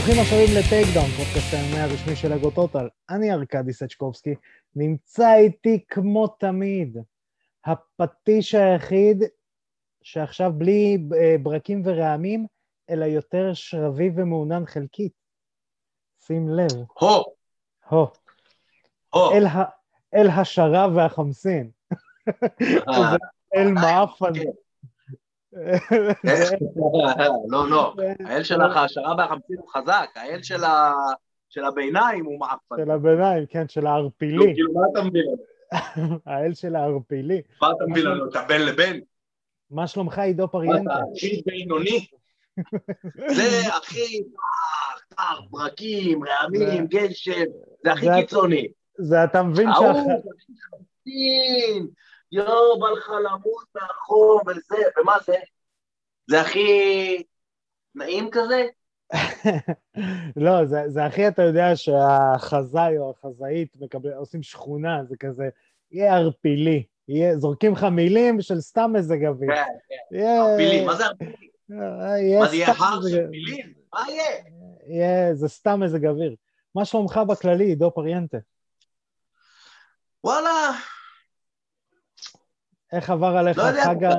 ברוכים השבים לטייק דאון, פודקאסט ה MMA הרשמי של אגו טוטל. אני ארכדי סצ'קובסקי, נמצא איתי כמו תמיד הפטיש היחיד שעכשיו בלי אה, ברקים ורעמים, אלא יותר שרבי ומעונן חלקית. שים לב. הו, הו. הו. אל, ה... אל השרב והחמסין. אה, אל מעפן. לא, לא, האל של ההעשרה והחמצין הוא חזק, האל של הביניים הוא מעפן. של הביניים, כן, של הערפילי. כאילו, מה אתה לנו? האל של הערפילי. מה אתה מביא לנו? אתה בין לבין? מה שלומך, עידו פריאנטה? אתה הכי בינוני? זה הכי טח, ברקים, רעמים, גשם, זה הכי קיצוני. זה אתה מבין ההוא, יואו, בא לך למות מהחום וזה, ומה זה? זה הכי נעים כזה? לא, זה, זה הכי, אתה יודע שהחזאי או החזאית מקבל, עושים שכונה, זה כזה, יהיה ערפילי, יהיה, זורקים לך מילים של סתם מזג אוויר. כן, יהיה- ערפילים, מה זה ערפילים? אה, מה זה יהיה הר של מילים? מה יהיה? יהיה, זה סתם מזג אוויר. מה שלומך בכללי, עידו פריאנטה? וואלה, איך עבר עליך לא. חג, ה-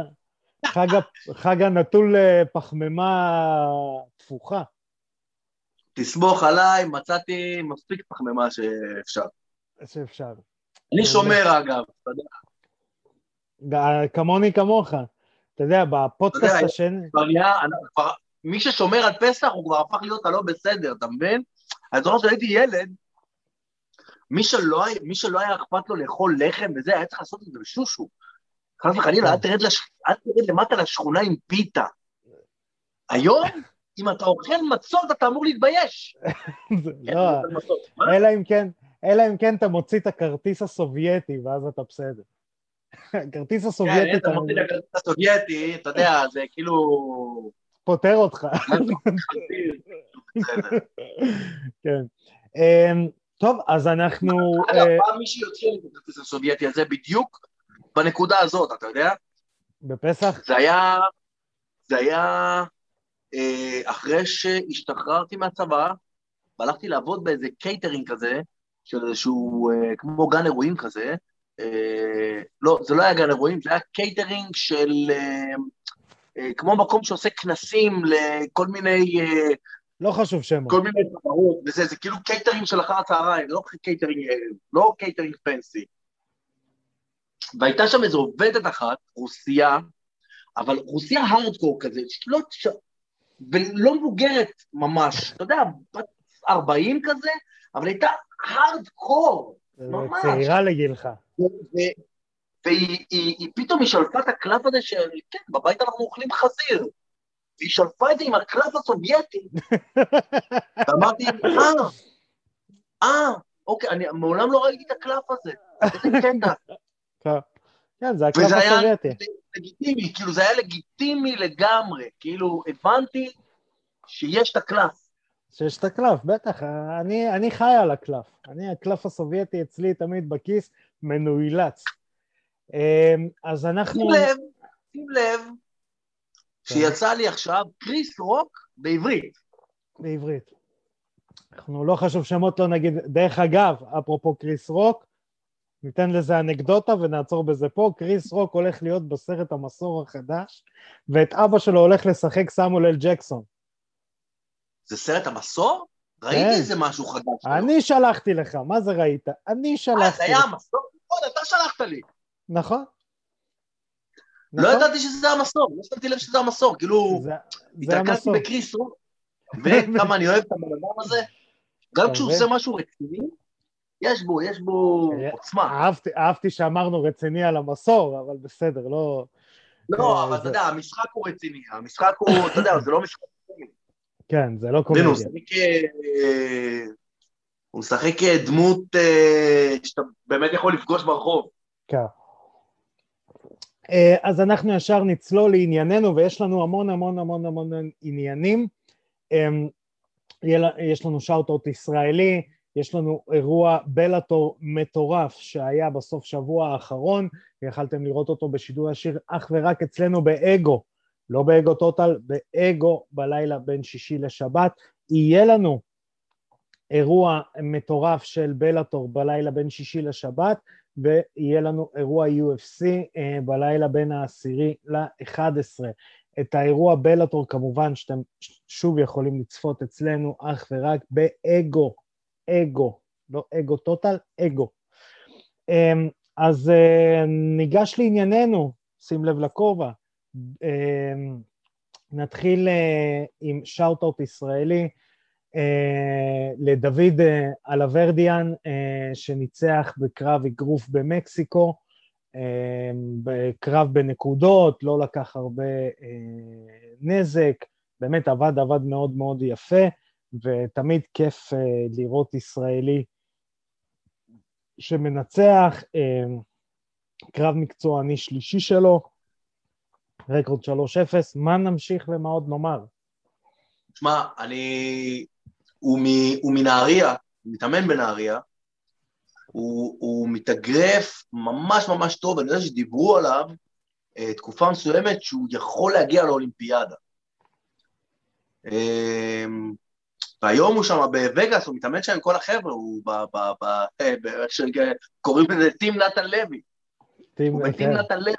חג, ה- חג הנטול אה, פחמימה תפוחה? תסמוך עליי, מצאתי מספיק פחמימה שאפשר. שאפשר. אני שומר אגב, אתה יודע, כמוני כמוך. אתה יודע, בפודקאסט השני... מי ששומר על פסח הוא כבר הפך להיות הלא בסדר, אתה מבין? אני זוכר כשהייתי ילד, מי שלא, מי שלא היה אכפת לו לאכול לחם וזה, היה צריך לעשות את זה בשושו. חס וחלילה, אל תרד, לש... אל תרד למטה לשכונה עם פיתה. היום, אם אתה אוכל מצות, אתה אמור להתבייש. לא? אלא אם כן, אלא אם כן אתה מוציא את הכרטיס הסובייטי, ואז אתה בסדר. הכרטיס כן, הסובייטי, אתה אתה מוציא את הכרטיס הסובייטי, אתה יודע, זה כאילו... פוטר אותך. כן. אמ, טוב, אז אנחנו... אגב, אה, פעם מישהו יוציא את הכרטיס הסובייטי הזה בדיוק בנקודה הזאת, אתה יודע? בפסח? זה היה, זה היה אה, אחרי שהשתחררתי מהצבא, והלכתי לעבוד באיזה קייטרינג כזה, של איזשהו, אה, כמו גן אירועים כזה. אה, לא, זה לא היה גן אירועים, זה היה קייטרינג של, אה, אה, כמו מקום שעושה כנסים לכל מיני, אה, לא חשוב שמות. כל מיני חברות, וזה, זה כאילו קייטרינג של אחר הצהריים, לא קייטרינג, אה, לא קייטרינג fancy. והייתה שם איזו עובדת אחת, רוסייה, אבל רוסיה הארדקור כזה, לא, ש... ולא מבוגרת ממש, אתה יודע, בת 40 כזה, אבל הייתה הארדקור, ממש. צעירה לגילך. והיא היא, היא פתאום היא שלפה את הקלף הזה של, כן, בבית אנחנו אוכלים חזיר. והיא שלפה את זה עם הקלף הסובייטי. ואמרתי, אה, אה, אוקיי, אני מעולם לא ראיתי את הקלף הזה. איזה קטע. כן, זה הקלף וזה היה הסובייטי. לגיטימי, כאילו זה היה לגיטימי לגמרי, כאילו הבנתי שיש את הקלף. שיש את הקלף, בטח, אני, אני חי על הקלף. אני, הקלף הסובייטי אצלי תמיד בכיס, מנוילץ. אמ, אז אנחנו... שים לב, שים לב, שיצא לי עכשיו קריס רוק בעברית. בעברית. אנחנו לא חשוב שמות, לא נגיד, דרך אגב, אפרופו קריס רוק, ניתן לזה אנקדוטה ונעצור בזה פה, קריס רוק הולך להיות בסרט המסור החדש, ואת אבא שלו הולך לשחק סמואל אל ג'קסון. זה סרט המסור? ראיתי כן. איזה משהו חדש. אני שלחתי לך, מה זה ראית? אני אה, שלחתי זה היה. המסור? נכון, אתה שלחת לי. נכון. לא נכון? ידעתי שזה המסור, לא שמתי לב שזה המסור, כאילו, המסור. בקריס רוק. וכמה אני אוהב את הבן אדם הזה. גם כשהוא? עושה משהו רציני, יש בו, יש בו אה, עוצמה. אהבתי, אהבתי שאמרנו רציני על המסור, אבל בסדר, לא... לא, אה, אבל זה- אתה יודע, המשחק הוא רציני. המשחק הוא, אתה יודע, זה לא משחק רציני. כן, זה לא קומדיה. הוא משחק... אה, הוא משחק אה, דמות שאתה באמת יכול לפגוש ברחוב. כן. אז אנחנו ישר נצלול לענייננו, ויש לנו המון המון המון המון עניינים. אמ, יש לנו שאוט-אוט ישראלי, יש לנו אירוע בלאטור מטורף שהיה בסוף שבוע האחרון, ויכלתם לראות אותו בשידור ישיר אך ורק אצלנו באגו, לא באגו טוטל, באגו בלילה בין שישי לשבת, יהיה לנו אירוע מטורף של בלאטור בלילה בין שישי לשבת, ויהיה לנו אירוע UFC אה, בלילה בין העשירי ל-11. את האירוע בלאטור כמובן שאתם שוב יכולים לצפות אצלנו אך ורק באגו, אגו, לא אגו טוטל, אגו. אמ, אז אה, ניגש לענייננו, שים לב לכובע. אמ, נתחיל אה, עם שאוט-אוט ישראלי אה, לדוד אלוורדיאן, שניצח בקרב אגרוף במקסיקו, בקרב בנקודות, לא לקח הרבה נזק, באמת עבד, עבד מאוד מאוד יפה, ותמיד כיף לראות ישראלי שמנצח, אה, קרב מקצועני שלישי שלו, רקורד 3-0, מה נמשיך ומה עוד נאמר? תשמע, אני... הוא מנהריה, הוא מתאמן בנהריה, הוא, הוא מתאגרף ממש ממש טוב, אני יודע שדיברו עליו uh, תקופה מסוימת שהוא יכול להגיע לאולימפיאדה. Uh, והיום הוא שם בווגאס, הוא מתאמן שם עם כל החבר'ה, הוא ב... ב, ב אה, איך שקוראים לזה טים נתן לוי. טים, הוא בטים כן. נתן לוי.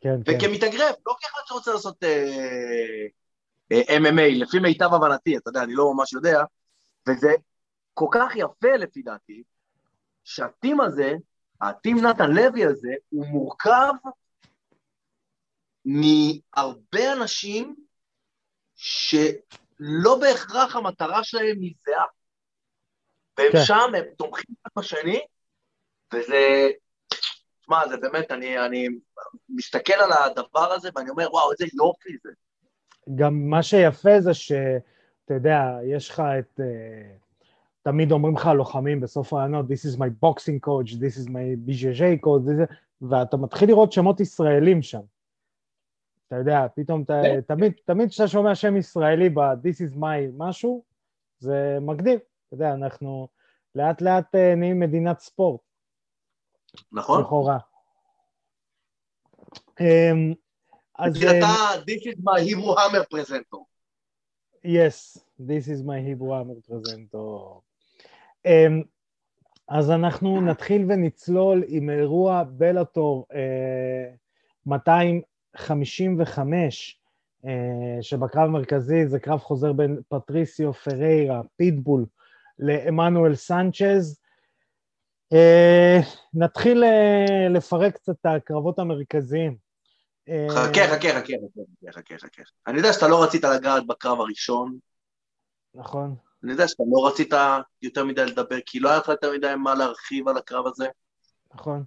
כן, כן. וכמתאגרף, לא כאחד שרוצה לעשות אה, אה, MMA, לפי מיטב הבנתי, אתה יודע, אני לא ממש יודע, וזה כל כך יפה לפי דעתי, שהטים הזה, הטים נתן לוי הזה, הוא מורכב מהרבה אנשים ש... לא בהכרח המטרה שלהם היא זהה. והם כן. שם, הם תומכים אחד בשני, וזה, שמע, זה באמת, אני, אני מסתכל על הדבר הזה ואני אומר, וואו, איזה יופי זה. גם מה שיפה זה שאתה יודע, יש לך את... Uh, תמיד אומרים לך לוחמים בסוף הענות, This is my boxing coach, this is my BJJ coach, this, ואתה מתחיל לראות שמות ישראלים שם. אתה יודע, פתאום אתה, כן. תמיד, תמיד כשאתה שומע שם ישראלי ב-This is my משהו, זה מגניב. אתה יודע, אנחנו לאט לאט אה, נהיים מדינת ספורט. נכון. לכאורה. אמ, אז... אתה, אה, This is my Hebrew Hammer presenter. Yes, this is my Hebrew Hammer presenter. אמ, אז אנחנו נתחיל ונצלול עם אירוע בלאטור 200 55, אה, שבקרב המרכזי זה קרב חוזר בין פטריסיו פריירה, פיטבול, לעמנואל סנצ'ז. אה, נתחיל אה, לפרק קצת את הקרבות המרכזיים. חכה, חכה, חכה, חכה, חכה, חכה. אני יודע שאתה לא רצית לגעת בקרב הראשון. נכון. אני יודע שאתה לא רצית יותר מדי לדבר, כי לא היה לך יותר מדי מה להרחיב על הקרב הזה. נכון.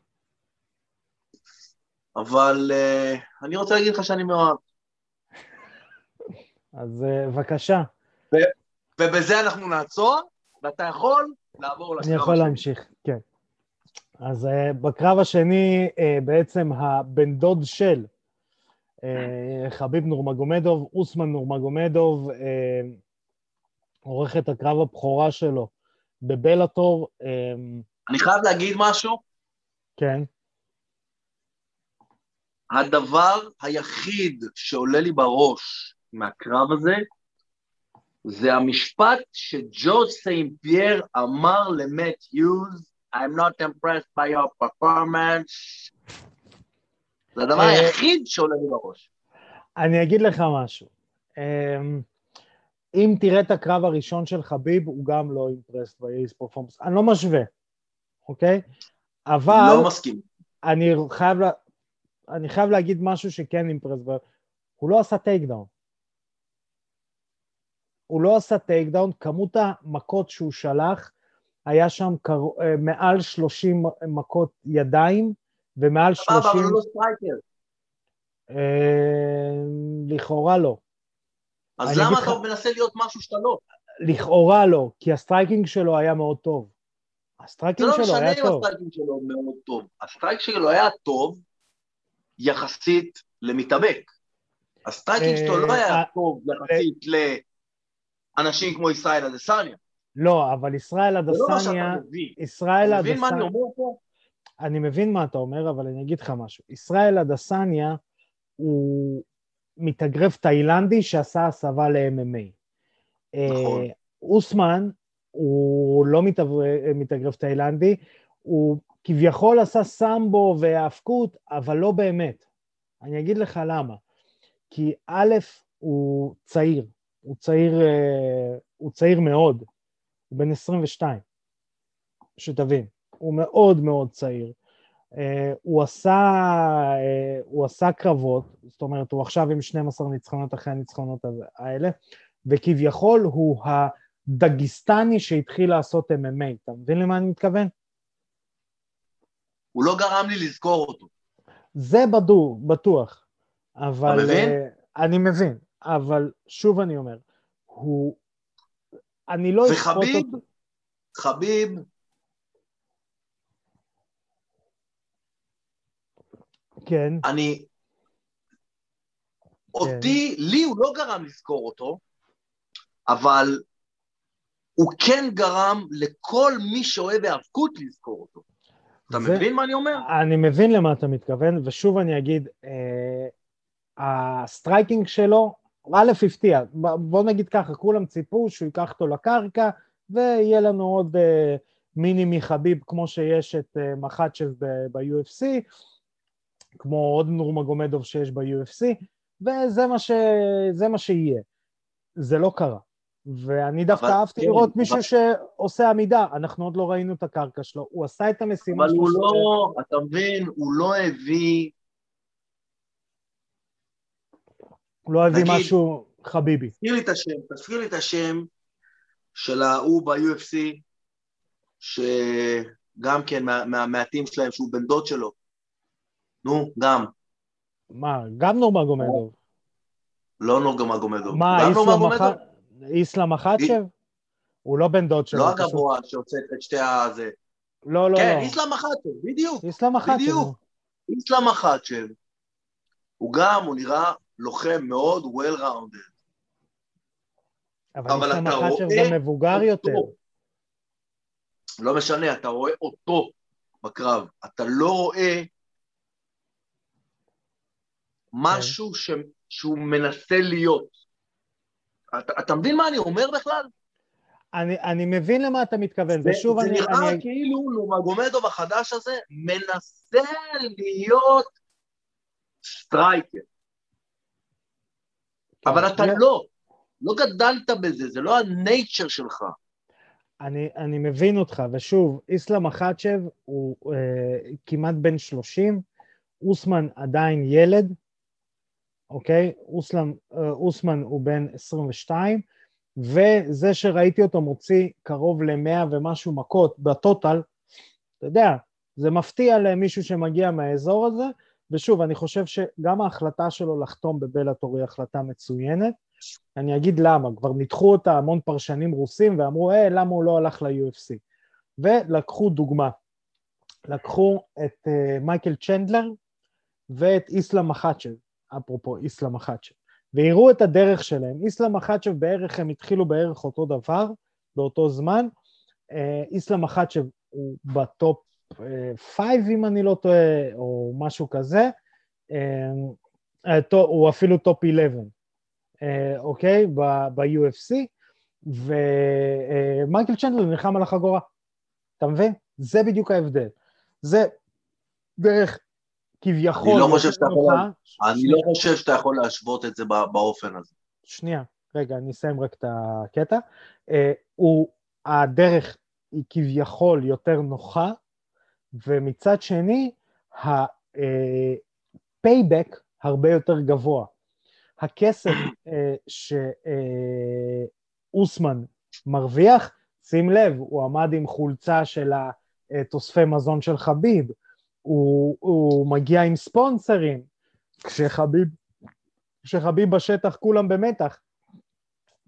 אבל uh, אני רוצה להגיד לך שאני מאוהב. אז uh, בבקשה. ובזה אנחנו נעצור, ואתה יכול לעבור לקרב השני. אני יכול להמשיך, כן. אז uh, בקרב השני, uh, בעצם הבן דוד של uh, חביב נורמגומדוב, אוסמן נורמגומדוב, uh, עורך את הקרב הבכורה שלו בבלאטור. Uh, אני חייב להגיד משהו. כן. הדבר היחיד שעולה לי בראש מהקרב הזה, זה המשפט שג'ורג' סיין פייר אמר למט יוז, I'm not impressed by your performance. זה הדבר אה, היחיד שעולה לי בראש. אני אגיד לך משהו. אמ, אם תראה את הקרב הראשון של חביב, הוא גם לא impressed ב-his performance. אני לא משווה, אוקיי? אבל... לא מסכים. אני חייב, אני חייב להגיד משהו שכן impress, הוא לא עשה takedown. הוא לא עשה takedown, כמות המכות שהוא שלח, היה שם קר... אה, מעל 30 מכות ידיים ומעל 30... אבל הוא לא striker. אה, לכאורה לא. אז למה אתה. מנסה להיות משהו שאתה לא? לכאורה לא, כי ה striking שלו היה מאוד טוב. ה striking שלו היה טוב. זה לא משנה אם ה striking שלו מאוד טוב. ה strike שלו היה טוב, יחסית למתאבק. ה striking שלו לא היה אה, טוב יחסית לאנשים כמו ישראל אדסניה. לא, אבל ישראל לא אדסניה... ישראל אדסניה... אתה מבין מה אני אומר פה? אני מבין מה אתה אומר, אבל אני אגיד לך משהו. ישראל אדסניה הוא מתאגרף תאילנדי שעשה הסבה ל-MMA. נכון. אוסמן הוא לא מתאגרף תאילנדי, הוא כביכול עשה סמבו והאבקות, אבל לא באמת. אני אגיד לך למה. כי א', הוא צעיר, הוא צעיר, אה, הוא צעיר מאוד, הוא בן 22, שתבין, הוא מאוד מאוד צעיר. אה, הוא עשה, אה, הוא עשה קרבות, זאת אומרת, הוא עכשיו עם 12 ניצחונות אחרי הניצחונות האלה, וכביכול הוא הדגיסטני שהתחיל לעשות MMA, אתה מבין למה אני מתכוון? הוא לא גרם לי לזכור אותו. זה בדו, בטוח, אבל... אתה מבין? אני מבין, אבל שוב אני אומר, הוא... אני לא אשפוט אותו... וחביב, חביב, כן. אני... אותי, כן. לי הוא לא גרם לזכור אותו, אבל הוא כן גרם לכל מי שאוהב היאבקות לזכור אותו. אתה זה, מבין מה אני אומר? אני מבין למה אתה מתכוון, ושוב אני אגיד, אה, ה striking שלו, א' הפתיע, בוא נגיד ככה, כולם ציפו שהוא ייקח אותו לקרקע, ויהיה לנו עוד אה, מיני חביב כמו שיש את אה, מחצ'ב ב-UFC, כמו עוד נורמגומדוב שיש ב-UFC, וזה מה, ש... מה שיהיה. זה לא קרה. ואני דווקא אהבתי לראות. מישהו שעושה עמידה, אנחנו עוד לא ראינו את הקרקע שלו, הוא עשה את המשימה שלו. אבל הוא לא, אתה מבין, הוא לא הביא... הוא לא הביא משהו חביבי. תזכיר לי את השם, תזכיר לי את השם של ההוא ב-UFC, שגם כן מהמעטים מה, שלהם, שהוא בן דוד שלו. נו, גם. מה, גם נורמגומדוב? לא נורמגומדוב. מה, איסלאם מחצ'ב? הוא לא בן דוד שלו. לא הגבוה שהוצאת את שתי הזה. לא, לא, כן, לא. כן, איסלאם מחצ'ב, בדיוק. איסלאם מחצ'ב. בדיוק. איסלאם מחצ'ב. הוא גם, הוא נראה לוחם מאוד well-rounded. אבל איסלאם מחצ'ב גם מבוגר יותר. לא משנה, אתה רואה אותו בקרב. אתה לא רואה משהו ש... שהוא מנסה להיות. אתה, אתה מבין מה אני אומר בכלל? אני, אני מבין למה אתה מתכוון, זה, ושוב זה אני... זה נראה אני... כאילו נורמגומדוב החדש הזה מנסה להיות striker. כן, אבל אתה לא, לא גדלת בזה, זה לא ה nature שלך. אני, אני מבין אותך, ושוב, איסלאם מחצ'ב הוא אה, כמעט בן 30, אוסמן עדיין ילד, אוקיי? אוסלם, אה, אוסמן הוא בן 22, וזה שראיתי אותו מוציא קרוב ל-100 ומשהו מכות בטוטל, אתה יודע, זה מפתיע למישהו שמגיע מהאזור הזה, ושוב, אני חושב שגם ההחלטה שלו לחתום בבלאטור היא החלטה מצוינת. אני אגיד למה, כבר ניתחו אותה המון פרשנים רוסים ואמרו, אה, למה הוא לא הלך ל-UFC? ולקחו דוגמה, לקחו את אה, מייקל צ'נדלר ואת איסלאם מחצ'ב, אפרופו איסלאם מחצ'ב, והראו את הדרך שלהם. איסלאם מחצ'ב בערך, הם התחילו בערך אותו דבר, באותו זמן. אה, איסלאם מחצ'ב הוא ב top five, אם אני לא טועה, או משהו כזה. אה, הוא אפילו top 11, אה, אוקיי? ב-UFC, ומייקל צ'נדלר נלחם על החגורה. אתה מבין? זה בדיוק ההבדל. זה דרך כביכול... אני לא חושב שאתה יכול, אני לא חושב שאתה יכול להשוות את זה באופן הזה. שנייה, רגע, אני אסיים רק את הקטע. אה, הוא, הדרך היא כביכול יותר נוחה, ומצד שני, ה payback אה, הרבה יותר גבוה. הכסף אה, שאוסמן מרוויח, שים לב, הוא עמד עם חולצה של התוספי מזון של חביב, הוא, הוא מגיע עם ספונסרים, כשחביב, כשחביב בשטח כולם במתח,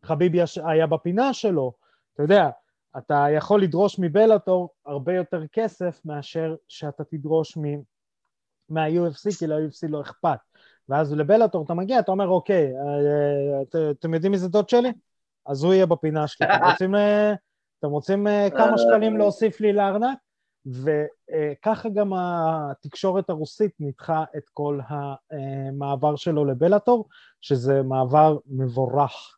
חביב יש, היה בפינה שלו, אתה יודע, אתה יכול לדרוש מבלאטור הרבה יותר כסף מאשר שאתה תדרוש מ, מה-UFC, כי ל-UFC לא אכפת. ואז לבלאטור אתה מגיע, אתה אומר, אוקיי, אה, את, אתם יודעים מי זה דוד שלי? אז הוא יהיה בפינה שלי. אתם רוצים, אה, אתם רוצים אה, כמה שקלים להוסיף לי לארנק? וככה גם התקשורת הרוסית ניתחה את כל המעבר שלו לבלאטור, שזה מעבר מבורך.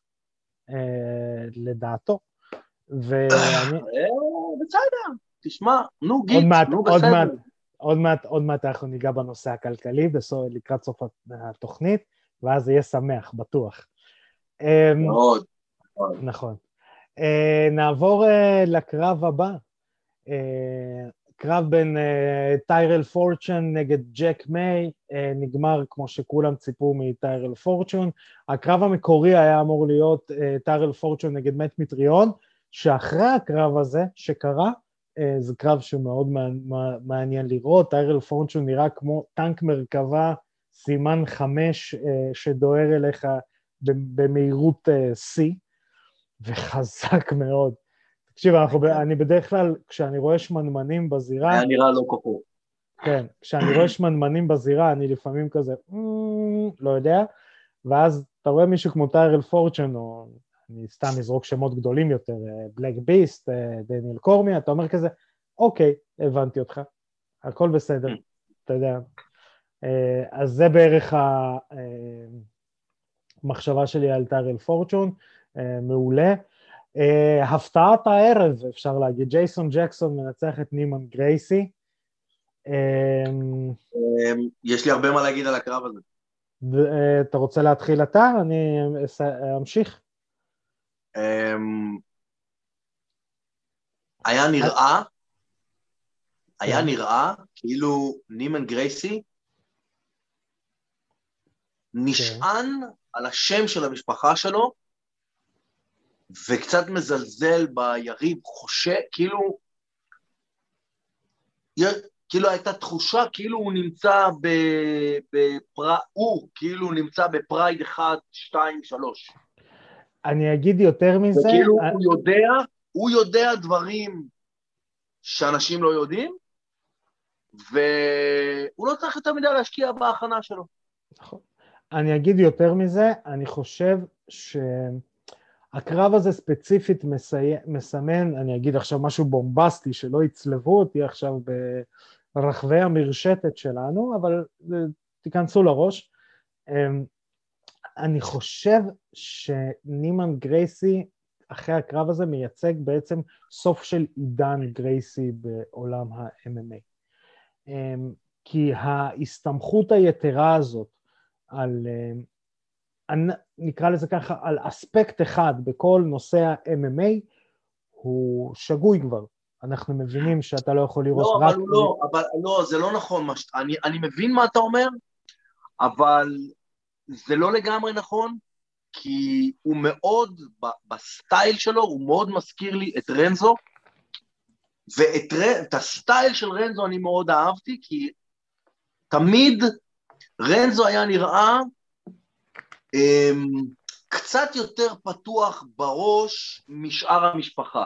אה, לדעתו. ואני... בסדר, תשמע, נו גיט, נו בסדר. עוד מעט, עוד מעט אנחנו ניגע בנושא הכלכלי בסוף, לקראת סוף התוכנית, ואז יהיה שמח, בטוח. אמ, מאוד. נכון. אה, נעבור אה, לקרב הבא. אה, קרב בין אה, טיירל פורצ'ן נגד ג'ק מיי, אה, נגמר כמו שכולם ציפו מטיירל פורצ'ון. הקרב המקורי היה אמור להיות אה, טיירל פורצ'ון נגד מת מטריון, שאחרי הקרב הזה שקרה, אה, זה קרב שמאוד מע- מעניין לראות, טיירל פורצ'ון נראה כמו טנק מרכבה סימן חמש אה, שדוהר אליך במהירות אה, שיא, וחזק מאוד. תקשיב, ב- אני בדרך כלל, כשאני רואה שמנמנים בזירה, היה נראה לא כוחו. כן, כשאני רואה שמנמנים בזירה, אני לפעמים כזה, "אמ, לא יודע, ואז אתה רואה מישהו כמו טיירל פורצ'ן, או אני סתם אזרוק שמות גדולים יותר, בלק ביסט, דניאל קורמי, אתה אומר כזה, אוקיי, הבנתי אותך, הכל בסדר, אתה יודע. אה, אז זה בערך המחשבה שלי על טיירל פורצ'ון, אה, מעולה. אה, הפתעת הערב, אפשר להגיד, ג'ייסון ג'קסון מנצח את נימן גרייסי. אמ, אמ, יש לי הרבה מה להגיד על הקרב הזה. ו- אתה רוצה להתחיל אתה? אני אמשיך. אמ, היה נראה, היה כן. נראה כאילו נימן גרייסי נשען על השם של המשפחה שלו וקצת מזלזל ביריב, חושב, כאילו, כאילו הייתה תחושה כאילו הוא נמצא בפר... הוא כאילו נמצא בפרייד 1, 2, 3. אני אגיד יותר מזה, וכאילו אה, הוא יודע, הוא יודע דברים שאנשים לא יודעים, והוא לא צריך יותר מדי להשקיע בהכנה שלו. נכון. אני אגיד יותר מזה, אני חושב שהקרב הזה ספציפית מסי... מסמן, אני אגיד עכשיו משהו בומבסטי, שלא יצלבו אותי עכשיו ברחבי המרשתת שלנו, אבל תיכנסו לראש. אמ, אני חושב שנימן גרייסי, אחרי הקרב הזה, מייצג בעצם סוף של עידן גרייסי בעולם ה-MMA. אמ, כי ההסתמכות היתרה הזאת על, אמ, נקרא לזה ככה, על אספקט אחד בכל נושא ה-MMA, הוא שגוי כבר. אנחנו מבינים שאתה לא יכול לראות לא, רק... אבל לא, אבל לא, זה לא נכון. מה ש... אני, אני מבין מה אתה אומר, אבל זה לא לגמרי נכון, כי הוא מאוד, ב- בסטייל שלו, הוא מאוד מזכיר לי את רנזו, ואת. את הסטייל של רנזו אני מאוד אהבתי, כי תמיד רנזו היה נראה קצת יותר פתוח בראש משאר המשפחה.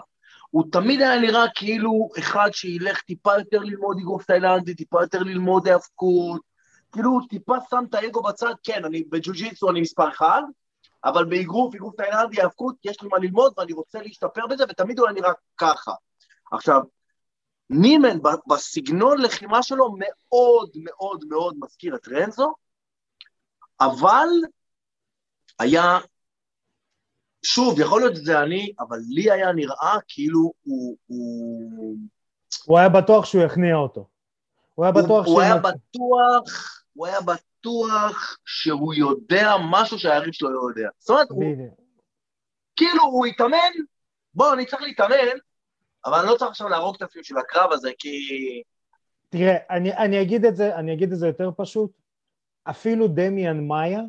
הוא תמיד היה נראה כאילו אחד שילך טיפה יותר ללמוד אגרוף תאילנדי, טיפה יותר ללמוד האבקות, כאילו הוא טיפה שם את האגו בצד, כן, אני בג'ו-ג'יצו אני מספר אחד, אבל באגרוף, אגרוף תאילנדי, האבקות, יש לי מה ללמוד ואני רוצה להשתפר בזה, ותמיד הוא היה נראה ככה. עכשיו, נימן בסגנון לחימה שלו מאוד מאוד מאוד מזכיר את רנזו, אבל היה, שוב, יכול להיות שזה אני, אבל לי היה נראה כאילו הוא... הוא... הוא היה בטוח שהוא יכניע אותו. הוא היה בטוח הוא, הוא היה בטוח, הוא היה בטוח שהוא יודע משהו שהיריב שלו לא יודע. זאת אומרת, הוא. כאילו הוא התאמן, בוא, אני צריך להתאמן, אבל אני לא צריך עכשיו להרוג את עצמי בשביל הקרב הזה, כי... תראה, אני, אני, אגיד את זה, אני אגיד את זה יותר פשוט. אפילו דמיאן מאיה,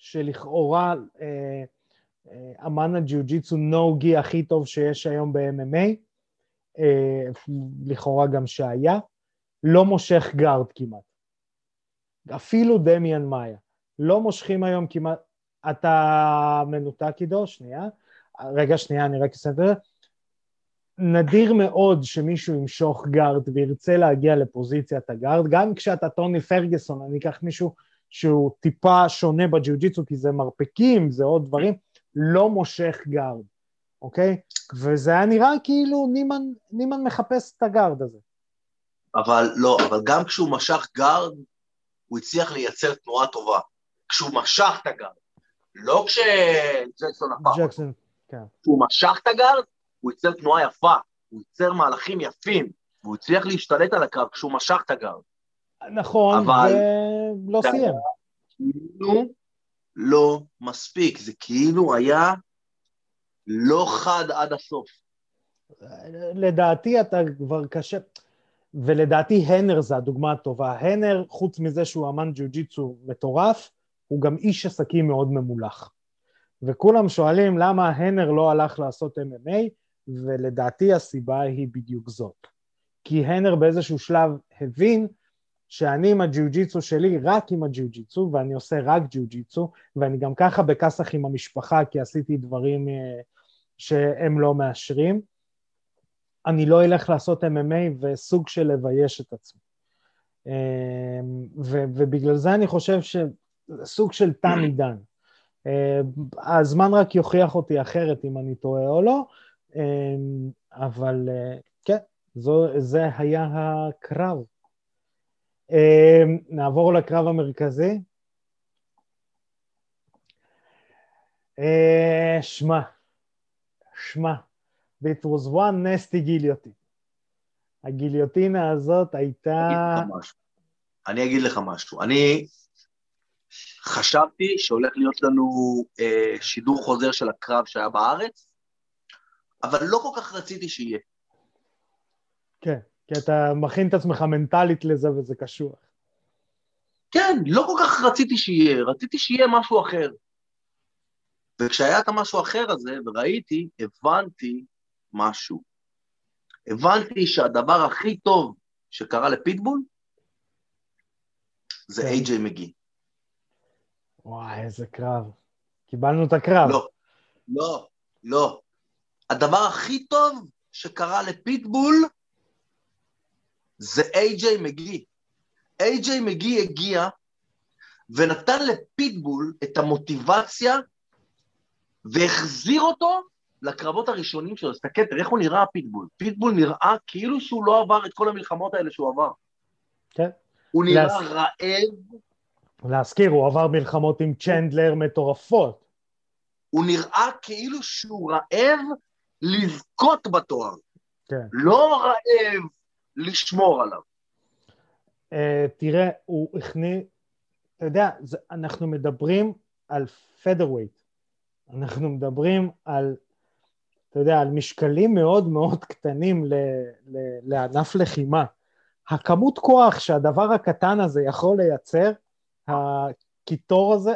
שלכאורה אה, אה, אמן הג'יוג'יצו נו-גי הכי טוב שיש היום ב-MMA, אה, לכאורה גם שהיה, לא מושך גארד כמעט. אפילו דמיאן מאיה. לא מושכים היום כמעט... אתה מנותק עידו? שנייה. רגע, שנייה, אני רק אסיים את זה. נדיר מאוד שמישהו ימשוך guard וירצה להגיע לפוזיציית ה guard, גם כשאתה טוני פרגוסון, אני אקח מישהו שהוא טיפה שונה בג'יוג'יצו, כי זה מרפקים, זה עוד דברים, לא מושך guard, אוקיי? וזה היה נראה כאילו נימן, נימן מחפש את ה guard הזה. אבל לא, אבל גם כשהוא משך guard, הוא הצליח לייצר תנועה טובה. כשהוא משך את ה guard. לא כשג'קסון הפך. ג'קסון, כן. כשהוא משך את הגארד, הוא ייצר תנועה יפה, הוא ייצר מהלכים יפים, והוא הצליח להשתלט על הקרב כשהוא משך את הגארד. נכון, אבל- ולא סיים. כאילו לא מספיק, זה כאילו היה לא חד עד הסוף. לדעתי אתה כבר קשה, ולדעתי הנר זה הדוגמה הטובה. הנר, חוץ מזה שהוא אמן ג'יוג'יצו מטורף, הוא גם איש עסקים מאוד ממולח. וכולם שואלים למה הנר לא הלך לעשות MMA, ולדעתי הסיבה היא בדיוק זאת. כי הנר באיזשהו שלב הבין שאני עם הג'יוג'יצו שלי, רק עם הג'יוג'יצו, ואני עושה רק ג'יוג'יצו, ואני גם ככה בכסח עם המשפחה, כי עשיתי דברים אה, שהם לא מאשרים. אני לא אלך לעשות MMA וסוג של לבייש את עצמי. אה, ו- ובגלל זה אני חושב שסוג של תם עידן. אה, הזמן רק יוכיח אותי אחרת אם אני טועה או לא, אבל כן, זו, זה היה הקרב. אה, נעבור לקרב המרכזי. אה, שמע, שמע, it was one nasty גיליוטין. הגיליוטינה הזאת הייתה... אני אגיד לך משהו. אני חשבתי שהולך להיות לנו אה, שידור חוזר של הקרב שהיה בארץ, אבל לא כל כך רציתי שיהיה. כן, כי אתה מכין את עצמך מנטלית לזה וזה קשוח. כן, לא כל כך רציתי שיהיה, רציתי שיהיה משהו אחר. וכשהיה את המשהו אחר הזה, וראיתי, הבנתי משהו. הבנתי שהדבר הכי טוב שקרה לפיטבול, זה כן. איי-ג'יי מגי. וואי, איזה קרב. קיבלנו את הקרב. לא, לא, לא. הדבר הכי טוב שקרה לפיטבול זה איי-ג'יי מגי. איי-ג'יי מגי הגיע ונתן לפיטבול את המוטיבציה והחזיר אותו לקרבות הראשונים שלו. תסתכל, תראה איך הוא נראה פיטבול. פיטבול נראה כאילו שהוא לא עבר את כל המלחמות האלה שהוא עבר. כן. הוא נראה להס- רעב, להזכיר, הוא עבר מלחמות עם צ'נדלר מטורפות. הוא נראה כאילו שהוא רעב לזכות בתואר. כן. לא רעב לשמור עליו. Uh, תראה, הוא הכניס, אתה יודע, אנחנו מדברים על פדרווייט, אנחנו מדברים על, אתה יודע, על משקלים מאוד מאוד קטנים ל, ל, לענף לחימה. הכמות כוח שהדבר הקטן הזה יכול לייצר, הקיטור הזה,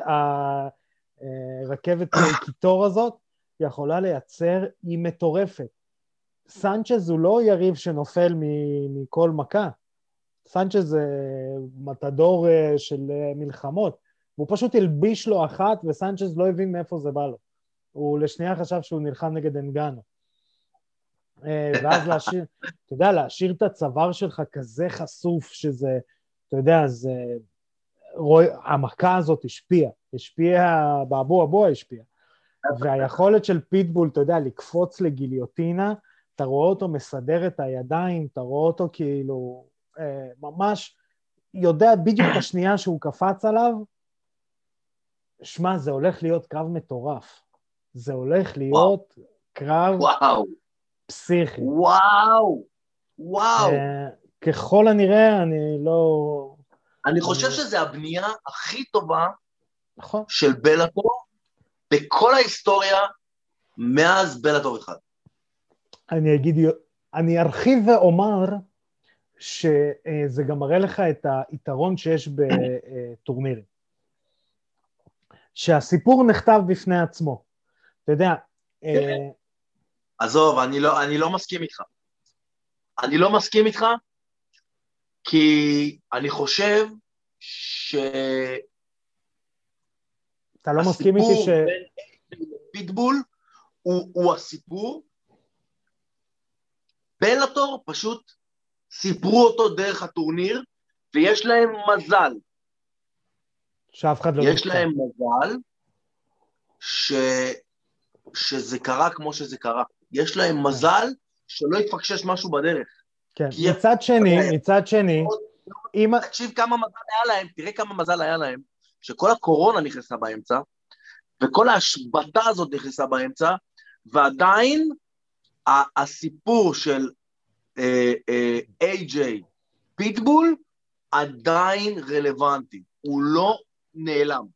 הרכבת קיטור הזאת, יכולה לייצר, היא מטורפת. סנצ'ז הוא לא יריב שנופל מכל מכה. סנצ'ז זה מתדור אה, של אה, מלחמות, והוא פשוט הלביש לו אחת וסנצ'ז לא הבין מאיפה זה בא לו. הוא לשנייה חשב שהוא נלחם נגד אנגנו. אה, ואז להשאיר, אתה יודע, להשאיר את הצוואר שלך כזה חשוף שזה, אתה יודע, זה... רואי, המכה הזאת השפיעה, השפיעה, באבו אבו השפיעה. והיכולת של פיטבול, אתה יודע, לקפוץ לגיליוטינה, אתה רואה אותו מסדר את הידיים, אתה רואה אותו כאילו אה, ממש יודע בדיוק את השנייה שהוא קפץ עליו, שמע, זה הולך להיות קרב מטורף. זה הולך להיות קרב וואו, פסיכי. וואו, וואו. אה, ככל הנראה, אני לא... אני חושב שזו הבנייה הכי טובה נכון. של בלאטור בכל ההיסטוריה מאז בלאטור אחד. אני אגיד, אני ארחיב ואומר שזה גם מראה לך את היתרון שיש בטורנירים. שהסיפור נכתב בפני עצמו. אתה יודע, אה, עזוב, אני לא, אני לא מסכים איתך. אני לא מסכים איתך, כי אני חושב ש... אתה לא מסכים איתי ש... הסיפור בין פיטבול הוא, הוא הסיפור. בלאטור פשוט סיפרו אותו דרך הטורניר, ויש להם מזל. שאף אחד לא יש נפצע. להם מזל ש... שזה קרה כמו שזה קרה. יש להם מזל שלא יתפקשש משהו בדרך. כן, מצד שני, מצד שני, אם... תקשיב כמה מזל היה להם, תראה כמה מזל היה להם, שכל הקורונה נכנסה באמצע, וכל ההשבתה הזאת נכנסה באמצע, ועדיין הסיפור של איי-ג'יי פיטבול עדיין רלוונטי, הוא לא נעלם.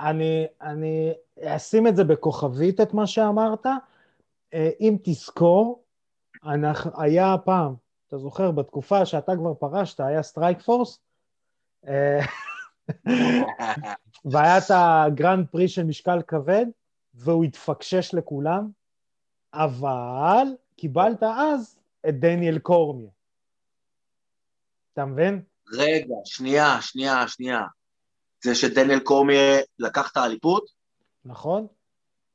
אני, אני אשים את זה בכוכבית, את מה שאמרת. אה, אם תזכור, אנחנו, היה פעם, אתה זוכר, בתקופה שאתה כבר פרשת, היה סטרייק פורס, אה, והיה את הגרנד פרי של משקל כבד, והוא התפקשש לכולם, אבל קיבלת אז את דניאל קורמיה. אתה מבין? רגע, שנייה, שנייה, שנייה. זה שדניאל קורמיה לקח את האליפות? נכון?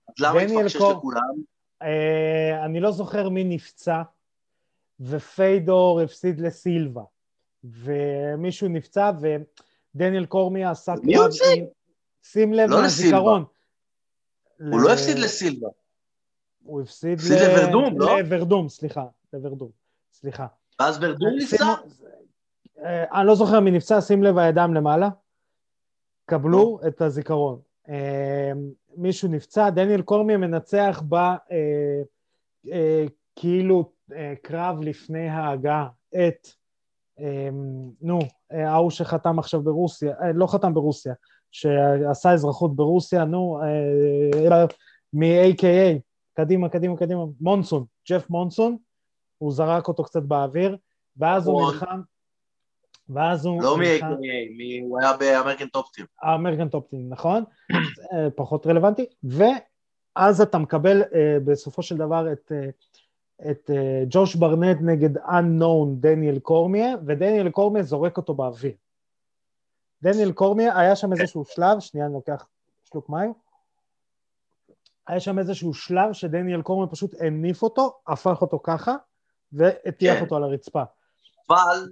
אז למה התפקשש קור- לכולם? אה, אני לא זוכר מי נפצע, ופיידור הפסיד לסילבה, ומישהו נפצע, ודניאל קורמיה עשה מי הוא הפסיד? שים לב לא לזיכרון. הוא לא הפסיד לסילבה. הוא הפסיד הפסיד לוורדום, לא? לוורדום, סליחה, לוורדום, סליחה. ואז ברדום נפצע? אה, אני לא זוכר מי נפצע, שים לב הידיים למעלה. קבלו את הזיכרון. אה, מישהו נפצע, דניאל קורמיה מנצח ב... אה, כאילו קרב לפני ההגעה את, נו, ההוא שחתם עכשיו ברוסיה, לא חתם ברוסיה, שעשה אזרחות ברוסיה, נו, מ-AKA, קדימה, קדימה, קדימה, מונסון, ג'ף מונסון, הוא זרק אותו קצת באוויר, ואז הוא נכון. נלחם, ואז הוא לא מ-AKA, הוא היה ב American Top Team. ה American Top Team, נכון? אה, פחות רלוונטי, ואז אתה מקבל אה, בסופו של דבר את, אה, את ג'וש ברנט נגד unknown דניאל קורמיה, ודניאל קורמיה זורק אותו באוויר. דניאל קורמיה, היה שם איזשהו שלב, שנייה אני לוקח שלוק מים, היה שם איזשהו שלב שדניאל קורמיה פשוט הניף אותו, הפך אותו ככה, והטיח כן. אותו על הרצפה. אבל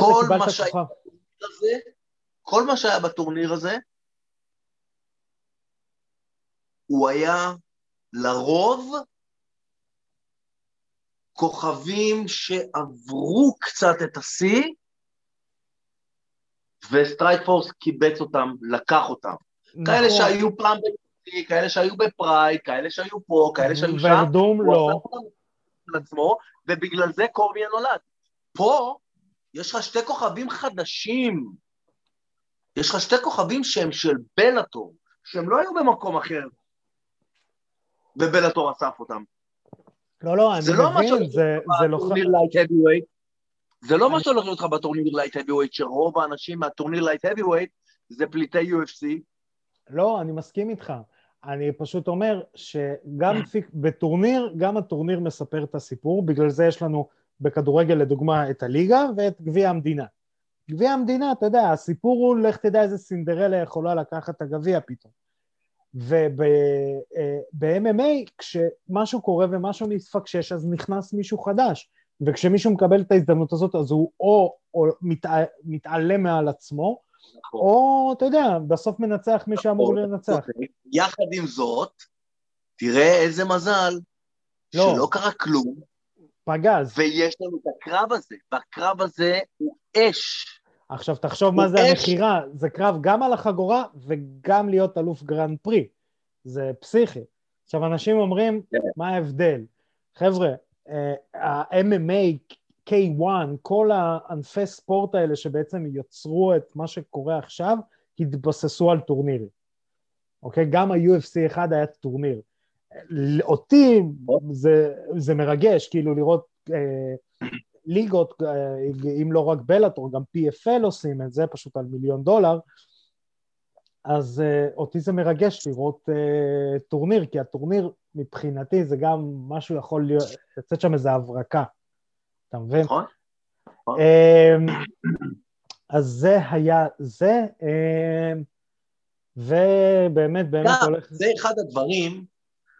כל מה שהיה-. הזה, כל מה שהיה בטורניר הזה, הוא היה לרוב כוכבים שעברו קצת את השיא, וסטרייק פורס קיבץ אותם, לקח אותם. כאלה נכון. שהיו פעם ב-UFC, כאלה שהיו בפרייד, כאלה שהיו פה, כאלה שהיו שם. ורדום לא. עצמו, ובגלל זה קורמייה נולד. פה יש לך שתי כוכבים חדשים. יש לך שתי כוכבים שהם של בלאטור, שהם לא היו במקום אחר, ובלאטור אסף אותם. לא, לא, אני לא מבין, זה, זה לא... זה לא מה שהולך להיות לך בטורניר light heavyweight, שרוב האנשים מהטורניר light heavyweight זה פליטי UFC. לא, אני מסכים איתך. אני פשוט אומר שגם פיק, בטורניר, גם הטורניר מספר את הסיפור, בגלל זה יש לנו בכדורגל לדוגמה את הליגה ואת גביע המדינה. גביע המדינה, אתה יודע, הסיפור הוא, לך תדע איזה סינדרלה יכולה לקחת את הגביע פתאום. וב-MMA, כשמשהו קורה ומשהו מתפקשש, אז נכנס מישהו חדש. וכשמישהו מקבל את ההזדמנות הזאת, אז הוא או, או מתע... מתעלם מעל עצמו, או, אתה יודע, בסוף מנצח מי שאמור לנצח. יחד עם זאת, תראה איזה מזל, לא. שלא קרה כלום, פגז. ויש לנו את הקרב הזה, והקרב הזה הוא אש. עכשיו תחשוב מה זה אש. המכירה, זה קרב גם על החגורה וגם להיות אלוף grand prix, זה פסיכי. עכשיו אנשים אומרים, כן. מה ההבדל? חבר'ה, אה, ה-MMA, K1, כל הענפי ספורט האלה שבעצם יצרו את מה שקורה עכשיו, התבססו על טורנירים. אוקיי? גם ה-UFC 1 היה טורניר. אותי זה, זה מרגש, כאילו לראות אה, ליגות, אה, אם לא רק בלאטור, גם PFL עושים את זה, פשוט על מיליון דולר, אז אה, אותי זה מרגש לראות אה, טורניר, כי הטורניר מבחינתי זה גם משהו יכול להיות, לצאת שם איזה הברקה, אתה מבין? נכון? אמ, אז זה היה זה, אמ, ובאמת, באמת הולך... זה אחד הדברים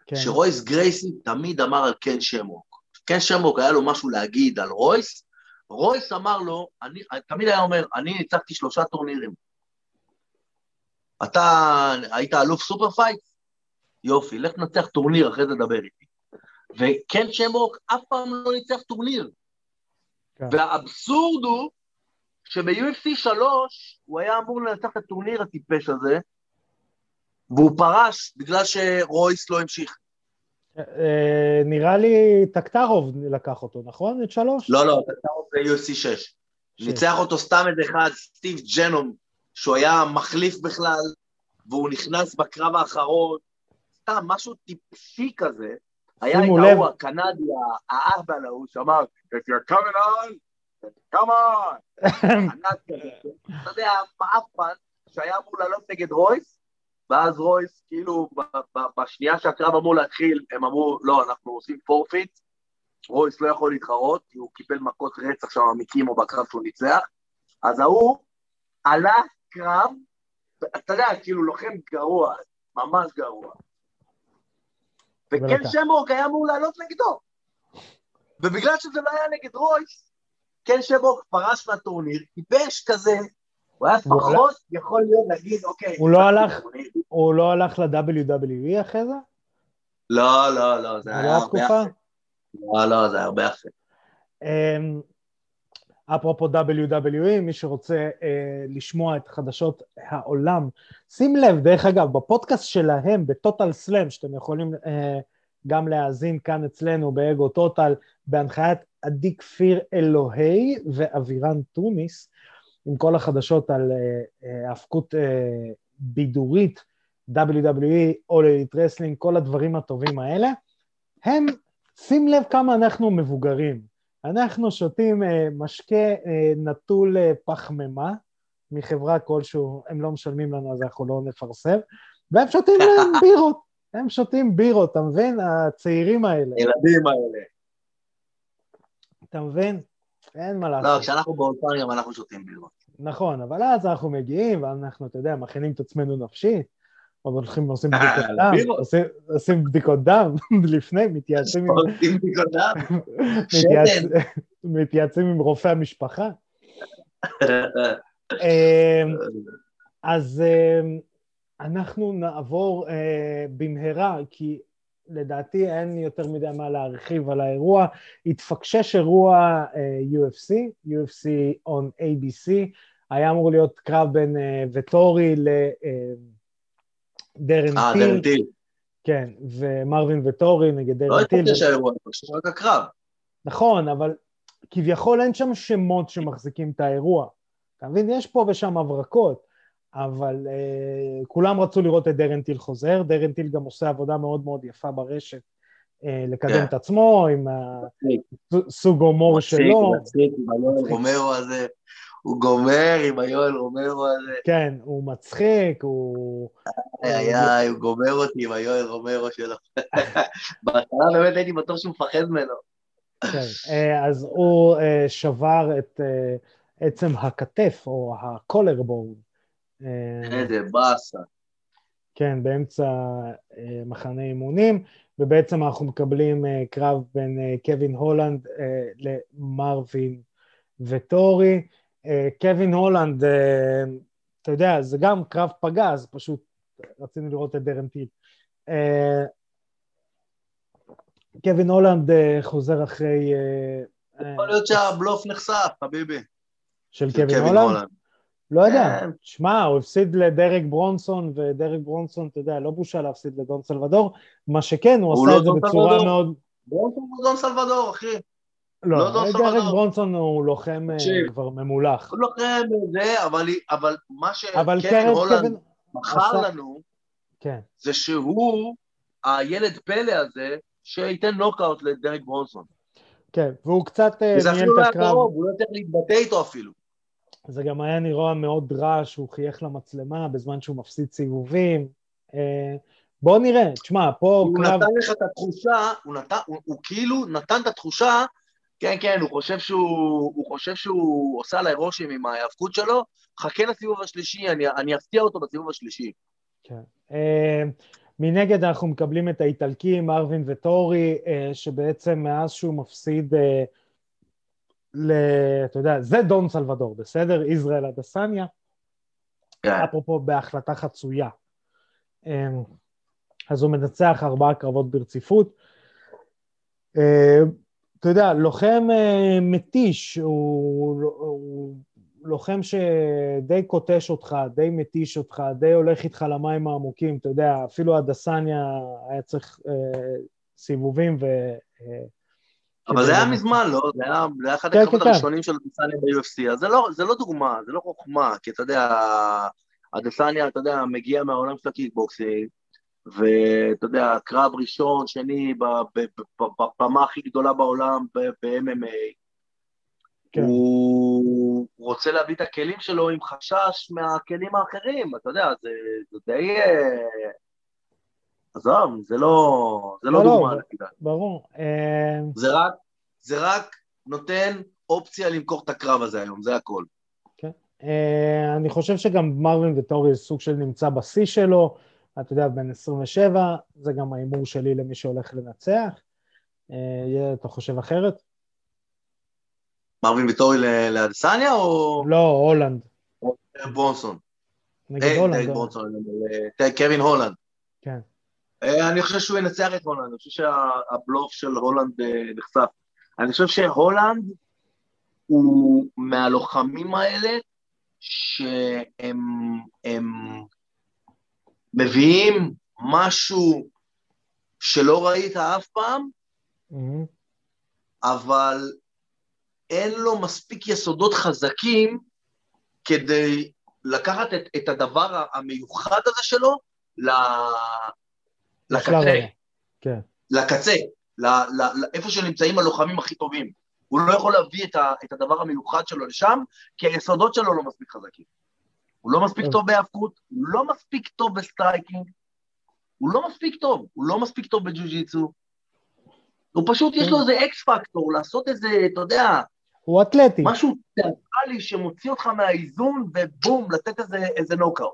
כן. שרויס גרייסי תמיד אמר על קן שמוק. קן שמוק היה לו משהו להגיד על רויס, רויס אמר לו, אני, תמיד היה אומר, אני ניצחתי שלושה טורנירים. אתה היית אלוף super fight? יופי, לך תנצח טורניר, אחרי זה דבר איתי. וקן שמוק אף פעם לא ניצח טורניר. כן. והאבסורד הוא שב-UFC 3 הוא היה אמור לנצח את הטורניר הטיפש הזה, והוא פרש בגלל שרויס לא המשיך. אה, נראה לי טקטרוב לקח אותו, נכון? את שלוש? לא, לא, טקטרוב זה UFC 6. ניצח אותו סתם איזה אחד, סטיב ג'נום, שהוא היה מחליף בכלל, והוא נכנס בקרב האחרון, סתם משהו טיפשי כזה. היה את ההוא הקנדי, האהבל ההוא, שאמר, If you're coming on, come on. אתה יודע, מעפן, שהיה אמור לעלות נגד רויס, ואז רויס, כאילו, בשנייה שהקרב אמור להתחיל, הם אמרו, לא, אנחנו עושים forfeit, רויס לא יכול להתחרות, כי הוא קיבל מכות רצח שם מקימו בקרב שהוא ניצח, אז ההוא עלה קרב, אתה יודע, כאילו לוחם גרוע, ממש גרוע. וקן שמורק היה אמור לעלות נגדו. ובגלל שזה לא היה נגד רויס, קן שמורק פרש מהטורניר, טיפש כזה, הוא היה פחות יכול להיות להגיד, אוקיי... הוא לא הלך, הוא לא הלך ל-WWE אחרי זה? לא, לא, לא, זה היה הרבה אחרי. לא, לא, זה הרבה אחרי. אפרופו WWE, מי שרוצה אה, לשמוע את חדשות העולם, שים לב, דרך אגב, בפודקאסט שלהם, בטוטל סלאם, שאתם יכולים אה, גם להאזין כאן אצלנו באגו טוטל, בהנחיית עדי כפיר אלוהי ואבירן טוניס, עם כל החדשות על אה, האבקות אה, אה, בידורית, WWE, All Elite Wrestling, כל הדברים הטובים האלה, הם, שים לב כמה אנחנו מבוגרים. אנחנו שותים אה, משקה אה, נטול אה, פחמימה מחברה כלשהו, הם לא משלמים לנו אז אנחנו לא נפרסם, והם שותים להם בירות, הם שותים בירות, אתה מבין? הצעירים האלה. הילדים האלה. אתה מבין? אין מה לעשות. לא, כשאנחנו באולפן גם אנחנו שותים בירות. נכון, אבל אז אנחנו מגיעים, ואנחנו, אתה יודע, מכינים את עצמנו נפשית, עוד הולכים ועושים בדיקות דם, עושים בדיקות דם לפני, מתייעצים עם... עושים בדיקות דם? מתייעצים עם רופא המשפחה. אמ, אז אמ, אנחנו נעבור אה, במהרה, כי לדעתי אין יותר מדי מה להרחיב על האירוע. התפקשש אירוע אה, UFC, UFC on ABC, היה אמור להיות קרב בין אה, וטורי ל... דרן טיל. אה, דרן טיל. כן, ומרווין וטורי נגד דרן לא טיל. לא התפקשש האירוע, פשוט רק הקרב. נכון, אבל כביכול אין שם שמות שמחזיקים את האירוע. אתה מבין? יש פה ושם הברקות, אבל אה, כולם רצו לראות את דרן טיל חוזר, דרן טיל גם עושה עבודה מאוד מאוד יפה ברשת אה, לקדם yeah. כן. את עצמו עם הסוג הומור שלו. מצחיק, מצחיק, רומרו הזה, הוא גומר עם היואל רומרו הזה. כן, הוא מצחיק, הוא... איי איי, הוא גומר אותי עם היואל רומרו שלו. בהתחלה באמת הייתי בטוח שהוא מפחד ממנו. כן, אה, אז הוא שבר את עצם הכתף, או הקולרבורד. איזה באסה. כן, באמצע אה, מחנה אימונים, ובעצם אנחנו מקבלים אה, קרב בין אה, קווין הולנד למרווין וטורי. קווין הולנד, אתה יודע, זה גם קרב פגז, פשוט רצינו לראות את דרן טיל. קווין הולנד חוזר אחרי... יכול להיות שהבלוף נחשף, חביבי. של קווין הולנד? לא יודע, כן. שמע, הוא הפסיד לדרק ברונסון, ודרק ברונסון, אתה יודע, לא בושה להפסיד לדון סלבדור, מה שכן, הוא, עשה לא את זה בצורה. מאוד... ברונסון הוא דון סלבדור, אחי. לא, לא דרק ברונסון הוא לוחם אה. כבר ממולח. הוא לוחם זה, אבל, אבל מה שקרן הולנד. מכר עשה... לנו, כן. זה שהוא הילד פלא הזה, שייתן נוקאוט לדרק ברונסון. כן, והוא קצת ניהל את הקרב. וזה אפילו לא היה קרוב, הוא לא צריך להתבטא איתו אפילו. זה גם היה נראה מאוד רע שהוא חייך למצלמה בזמן שהוא מפסיד סיבובים. אה, בוא נראה, תשמע, פה הוא קרב... נתן לך את התחושה, הוא, נת... הוא, הוא כאילו נתן את התחושה, כן, כן, הוא חושב שהוא, הוא חושב שהוא עושה עליי רושם עם ההיאבקות שלו, חכה לסיבוב השלישי, אני, אני אפתיע אותו בסיבוב השלישי. כן. Uh, מנגד אנחנו מקבלים את האיטלקים, ארווין וטורי, uh, שבעצם מאז שהוא מפסיד... Uh, ל... אתה יודע, זה דון סלבדור, בסדר? ישראל אדסניה. כן. אפרופו בהחלטה חצויה. אז הוא מנצח ארבעה קרבות ברציפות. אתה יודע, לוחם אה, מתיש, הוא, הוא לוחם שדי קוטש אותך, די מתיש אותך, די הולך איתך למים העמוקים, אתה יודע, אפילו הדסניה היה צריך אה, סיבובים ו... אבל זה היה מזמן, לא? זה היה, זה היה אחד כן, הקרבות כן, כן. הראשונים של אדסניה ב-UFC, אז זה לא, זה לא דוגמה, זה לא חוכמה, כי אתה יודע, אדסניה, אתה יודע, מגיע מהעולם של הקיקבוקסינג, ואתה יודע, קרב ראשון, שני, בבמה הכי גדולה בעולם ב-MMA, כן. הוא רוצה להביא את הכלים שלו עם חשש מהכלים האחרים, אתה יודע, זה, זה די... אה, עזוב, זה לא, זה לא, לא, לא דוגמה, לא, ברור. אה, זה רק, זה רק נותן אופציה למכור את הקרב הזה היום, זה הכל. כן. אה, אני חושב שגם מרווין וטורי סוג של נמצא בשיא שלו, אתה יודע, בן 27, זה גם ההימור שלי למי שהולך לנצח. אתה חושב אחרת? מרווין ויטורי לאדסניה או... לא, הולנד. ברונסון. נגד אה, הולנד. אה, קווין הולנד. כן. אה, אני חושב שהוא ינצח את הולנד, אני חושב שהבלוף של הולנד נחשף. אני חושב שהולנד הוא מהלוחמים האלה שהם מביאים משהו שלא ראית אף פעם, אבל אין לו מספיק יסודות חזקים כדי לקחת את, את הדבר המיוחד הזה שלו ל, לקצה. כן. לקצה, ל, ל, לאיפה שנמצאים הלוחמים הכי טובים. הוא לא יכול להביא את, ה, את הדבר המיוחד שלו לשם, כי היסודות שלו לא מספיק חזקים. הוא לא מספיק טוב בהיאבקות, הוא לא מספיק טוב ב striking, הוא לא מספיק טוב, הוא לא מספיק טוב בג'ו-ג'יצו. הוא פשוט, יש לו איזה X factor, לעשות איזה, אתה יודע, הוא אתלטי. משהו תיאטרלי שמוציא אותך מהאיזון, ובום, לתת איזה, איזה נוקאוט.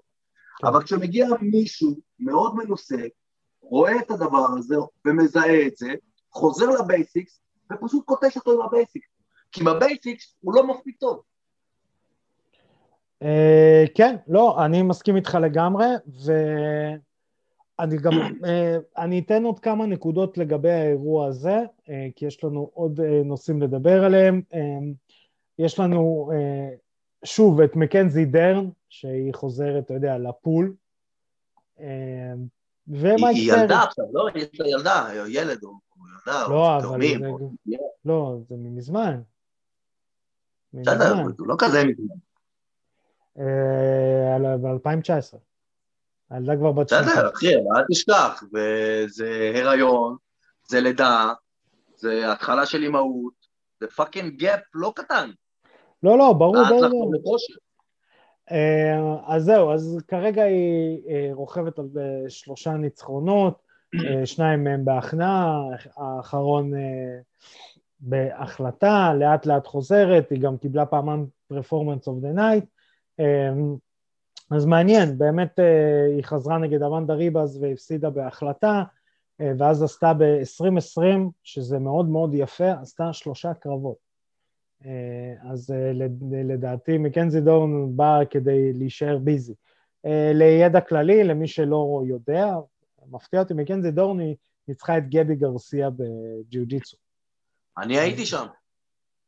כן. אבל כשמגיע מישהו מאוד מנוסה, רואה את הדבר הזה ומזהה את זה, חוזר ל basics, ופשוט קוטש אותו עם ה basics. כי עם ה basics הוא לא מספיק טוב. אה, כן, לא, אני מסכים איתך לגמרי, ו... אני גם, אה, אני אתן עוד כמה נקודות לגבי האירוע הזה, אה, כי יש לנו עוד אה, נושאים לדבר עליהם. יש לנו שוב את מקנזי דרן, שהיא חוזרת, אתה יודע, לפול. ומייק היא ילדה עכשיו, לא? יש לה ילדה, ילד או ילדה, לא, או תאומים. לא, זה מזמן. בסדר, הוא לא כזה מזמן. ב-2019. הילדה כבר בת שנתיים. בסדר, אחי, אל תשכח, וזה הריון, זה לידה, זה התחלה של אימהות, זה fucking gap לא קטן. לא, לא, ברור, ברור. אה, אז זהו, אז כרגע היא אה, רוכבת על אה, שלושה ניצחונות, שניים מהם בהכנעה, האחרון בהחלטה, לאט לאט חוזרת, היא גם קיבלה פעמיים performance of the night. אז מעניין, באמת אה, היא חזרה נגד אמנדה ריבאז והפסידה בהחלטה, אה, ואז עשתה ב-2020, שזה מאוד מאוד יפה, עשתה שלושה קרבות. אה, אז לדעתי מקנזי דורן באה כדי להישאר ביזי. לידע כללי, למי שלא יודע, מפתיע אותי, מקנזי דורן היא ניצחה את גבי גרסיה בג'יוג'יצו. אני הייתי שם.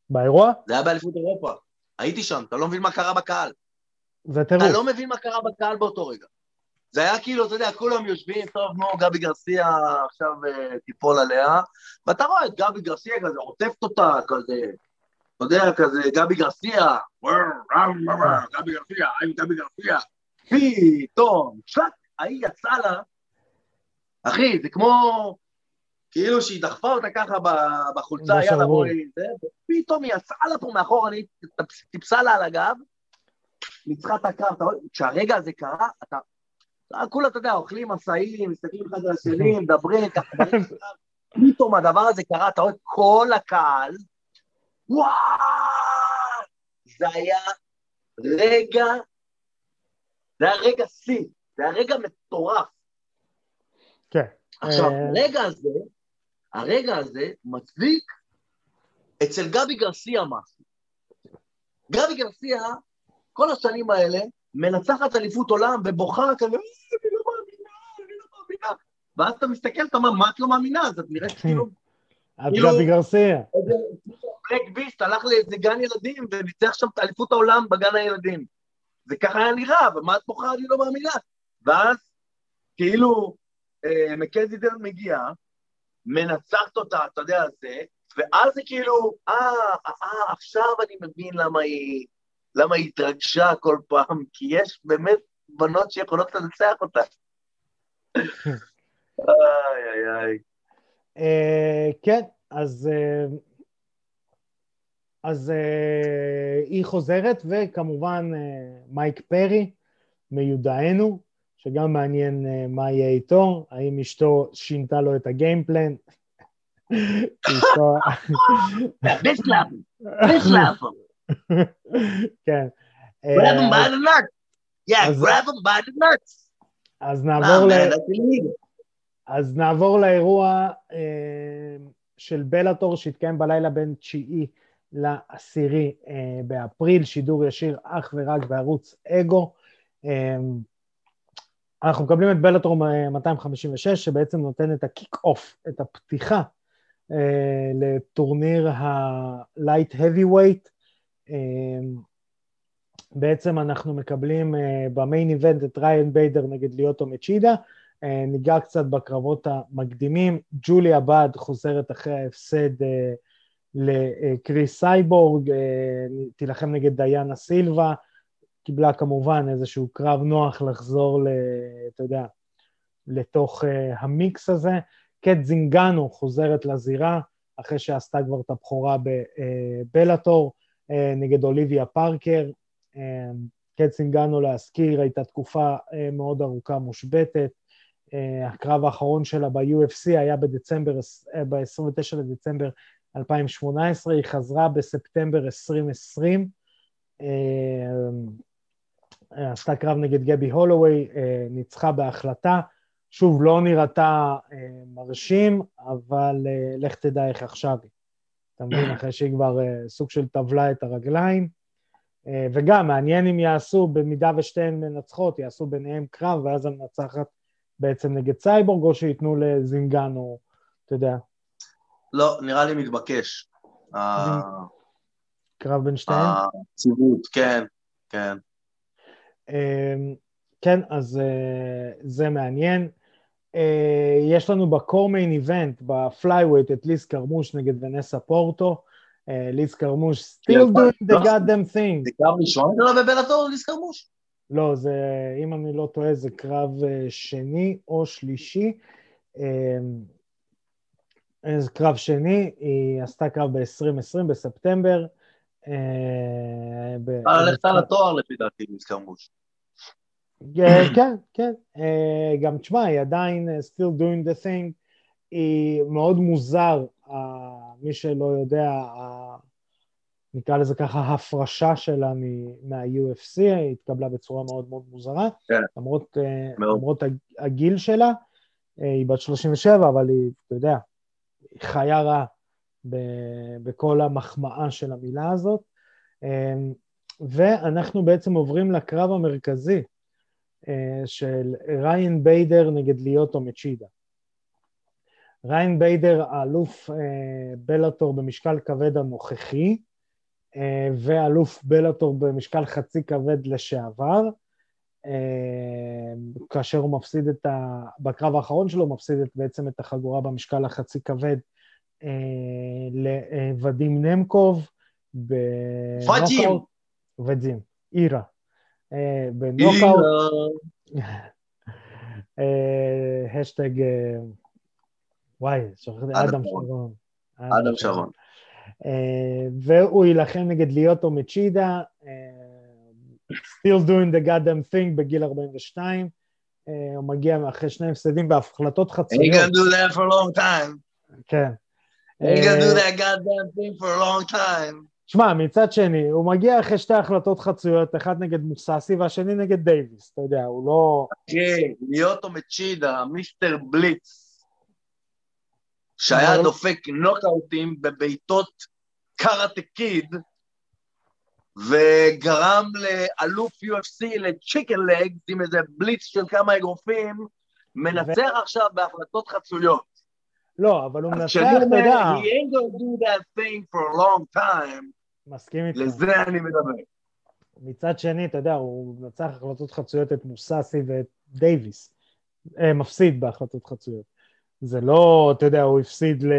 באירוע? זה היה באליפות אירופה. הייתי שם, אתה לא מבין מה קרה בקהל. זה טירוף. אתה לא מבין מה קרה בקהל באותו רגע. זה היה כאילו, אתה יודע, כולם יושבים, טוב, נו, גבי גרסיה עכשיו uh, תיפול עליה, ואתה רואה את גבי גרסיה כזה, עוטפת אותה כזה, אתה יודע, כזה, גבי גרסיה, גבי גרסיה, היי גבי גרסיה, פתאום, שלק, ההיא יצאה לה, אחי, זה כמו, כאילו שהיא דחפה אותה ככה בחולצה, יאללה בואי, ופתאום היא יצאה לה פה מאחור, אני טיפסה לה על הגב, ניצחה את הקרב, אתה כשהרגע הזה קרה, אתה... כולה, אתה יודע, אוכלים עשאים, מסתכלים אחד על השני, מדברים, ככה, פתאום הדבר הזה קרה, אתה רואה כל הקהל, וואו! זה היה רגע, זה היה רגע שיא, זה היה רגע מטורף. כן. עכשיו, הרגע הזה, הרגע הזה מצדיק אצל גבי גרסיה משהו. גבי גרסיה כל השנים האלה, מנצחת אליפות עולם ובוכה כזה, אה, אני לא מאמינה, אני לא מאמינה. ואז אתה מסתכל, אתה אומר, מה את לא מאמינה? אז את נראית כאילו... את גבי גרסיה. בלק ביסט הלך לאיזה גן ילדים וניצח שם את אליפות העולם בגן הילדים. זה ככה היה נראה, ומה את בוכה? אני לא מאמינה. ואז, כאילו, אה, מקזי דרן מגיע, מנצחת אותה, אתה יודע, זה, ואז זה כאילו, אה, אה, אה, עכשיו אני מבין למה היא, למה היא התרגשה כל פעם, כי יש באמת בנות שיכולות לנצח אותה. איי, איי, איי. אה, כן, אז... אה, אז uh, היא חוזרת, וכמובן uh, מייק פרי, מיודענו, שגם מעניין אה, מה יהיה איתו, האם אשתו שינתה לו את ה game plan. ביסלאפ, ביסלאפ. כן. grab him by the nuts. Yeah, אז- grab him by the nuts. אז נעבור, ל... that's illegal. אז נעבור לאירוע אה, של בלאטור שהתקיים בלילה בין תשיעי לעשירי אה, באפריל, שידור ישיר אך ורק בערוץ אגו. אה, אנחנו מקבלים את בלאטור 256 שבעצם נותן את ה kick off, את הפתיחה אה, לטורניר ה-Light Heavyweight. אה, בעצם אנחנו מקבלים אה, ב main event את ריאן ביידר נגד ליאוטו מצ'ידה, אה, ניגע קצת בקרבות המקדימים, ג'וליה באד חוזרת אחרי ההפסד אה, לקריס סייבורג, תילחם נגד דיאנה סילבה, קיבלה כמובן איזשהו קרב נוח לחזור, ל, אתה יודע, לתוך המיקס הזה. קט זינגנו חוזרת לזירה, אחרי שעשתה כבר את הבכורה בבלאטור, נגד אוליביה פארקר. אה, קט זינגנו להזכיר, הייתה תקופה אה, מאוד ארוכה מושבתת. אה, הקרב האחרון שלה ב-UFC היה בדצמבר, אה, ב-29 לדצמבר 2018, היא חזרה בספטמבר 2020, אה, עשתה קרב נגד גבי הולווי, אה, ניצחה בהחלטה, שוב, לא נראתה אה, מרשים, אבל אה, לך תדע איך עכשיו היא. אתה מבין, אחרי שהיא כבר אה, סוג של טבלה את הרגליים. אה, וגם, מעניין אם יעשו, במידה ושתיהן מנצחות, יעשו ביניהם קרב, ואז המנצחת בעצם נגד סייבורג, או שייתנו לזינגנו, אתה יודע, לא, נראה לי מתבקש. ה- קרב בין שתיהן. הציבות, כן, כן. אמ, כן, אז אה, זה מעניין. אה, יש לנו בקור מיין איבנט, בפלייווייט, את ליז קרמוש נגד ונסה פורטו. אה, ליז קרמוש still כן, doing the לא. goddamn thing. זה קרב ראשון שלו בבלאטור, ליסקרמוש? לא, זה, אם אני לא טועה, זה קרב אה, שני או שלישי. זה קרב שני, היא עשתה קרב ב-2020 בספטמבר. אה, ב- ללכת על התואר לפי דעתי, ליסקרמוש. אה, כן, כן. אה, גם תשמע, היא עדיין אה, still doing the thing. היא מאוד מוזר, אה, מי שלא יודע, נקרא לזה ככה, הפרשה שלה מה-UFC, היא התקבלה בצורה מאוד מאוד מוזרה, כן. למרות, אה. למרות הג- הגיל שלה, אה, היא בת 37, אבל היא, אתה יודע, היא חיה רע ב- בכל המחמאה של המילה הזאת. אה, ואנחנו בעצם עוברים לקרב המרכזי אה, של ריין ביידר נגד ליאוטו מצ'ידה. ריין ביידר, האלוף אה, בלאטור במשקל כבד הנוכחי, אה, ואלוף בלאטור במשקל חצי כבד לשעבר, אה, כאשר הוא מפסיד את ה... בקרב האחרון שלו הוא מפסיד את, בעצם את החגורה במשקל החצי כבד אה, לוודים נמקוב בנוקאוט. ודים, אירה. בנוקאוט, אה, השטג, אה, וואי, שכחתי, אדם שרון. אדם שרון. אה, והוא יילחם נגד ליאוטו מצ'ידה, still doing the goddamn thing בגיל 42. אה, הוא מגיע אחרי שני הפסדים בהחלטות חצויות. gonna do that for a long time. כן. Ain't gonna do that goddamn thing for a long time. שמע, מצד שני, הוא מגיע אחרי שתי החלטות חצויות, אחד נגד מוססי והשני נגד דייוויס, אתה יודע, הוא לא... כן, ליאוטו מצ'ידה, מיסטר בליץ, שהיה דופק נוקאוטים בבעיטות קראטה קיד, וגרם לאלוף UFC לצ'יקן לגס עם איזה בליץ של כמה אגרופים, מנצח עכשיו בהחלטות חצויות. לא, אבל הוא מנצח, אתה יודע, he ain't gonna do that thing for a long time, מסכים איתך. לזה אני מדבר. מצד שני, אתה יודע, הוא מנצח החלטות חצויות את מוססי ואת דייוויס. אה, מפסיד בהחלטות חצויות. זה לא, אתה יודע, הוא הפסיד ל...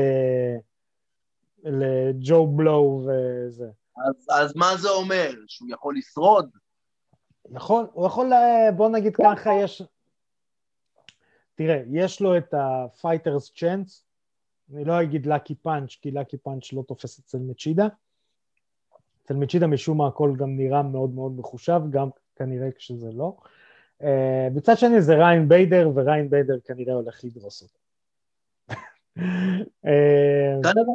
לג'ו בלואו וזה. אז, אז מה זה אומר? שהוא יכול לשרוד? נכון, הוא יכול, ל- בוא נגיד ככה, יש... תראה, יש לו את ה-fighters chance, אני לא אגיד לקי פאנץ', כי לקי פאנץ' לא תופס אצל מצ'ידה. אצל מצ'ידה משום מה הכל גם נראה מאוד מאוד מחושב, גם כנראה כשזה לא. אה, מצד שני זה ריאן ביידר, וריאן ביידר כנראה הולך לדרוס אותו. אה, כנראה.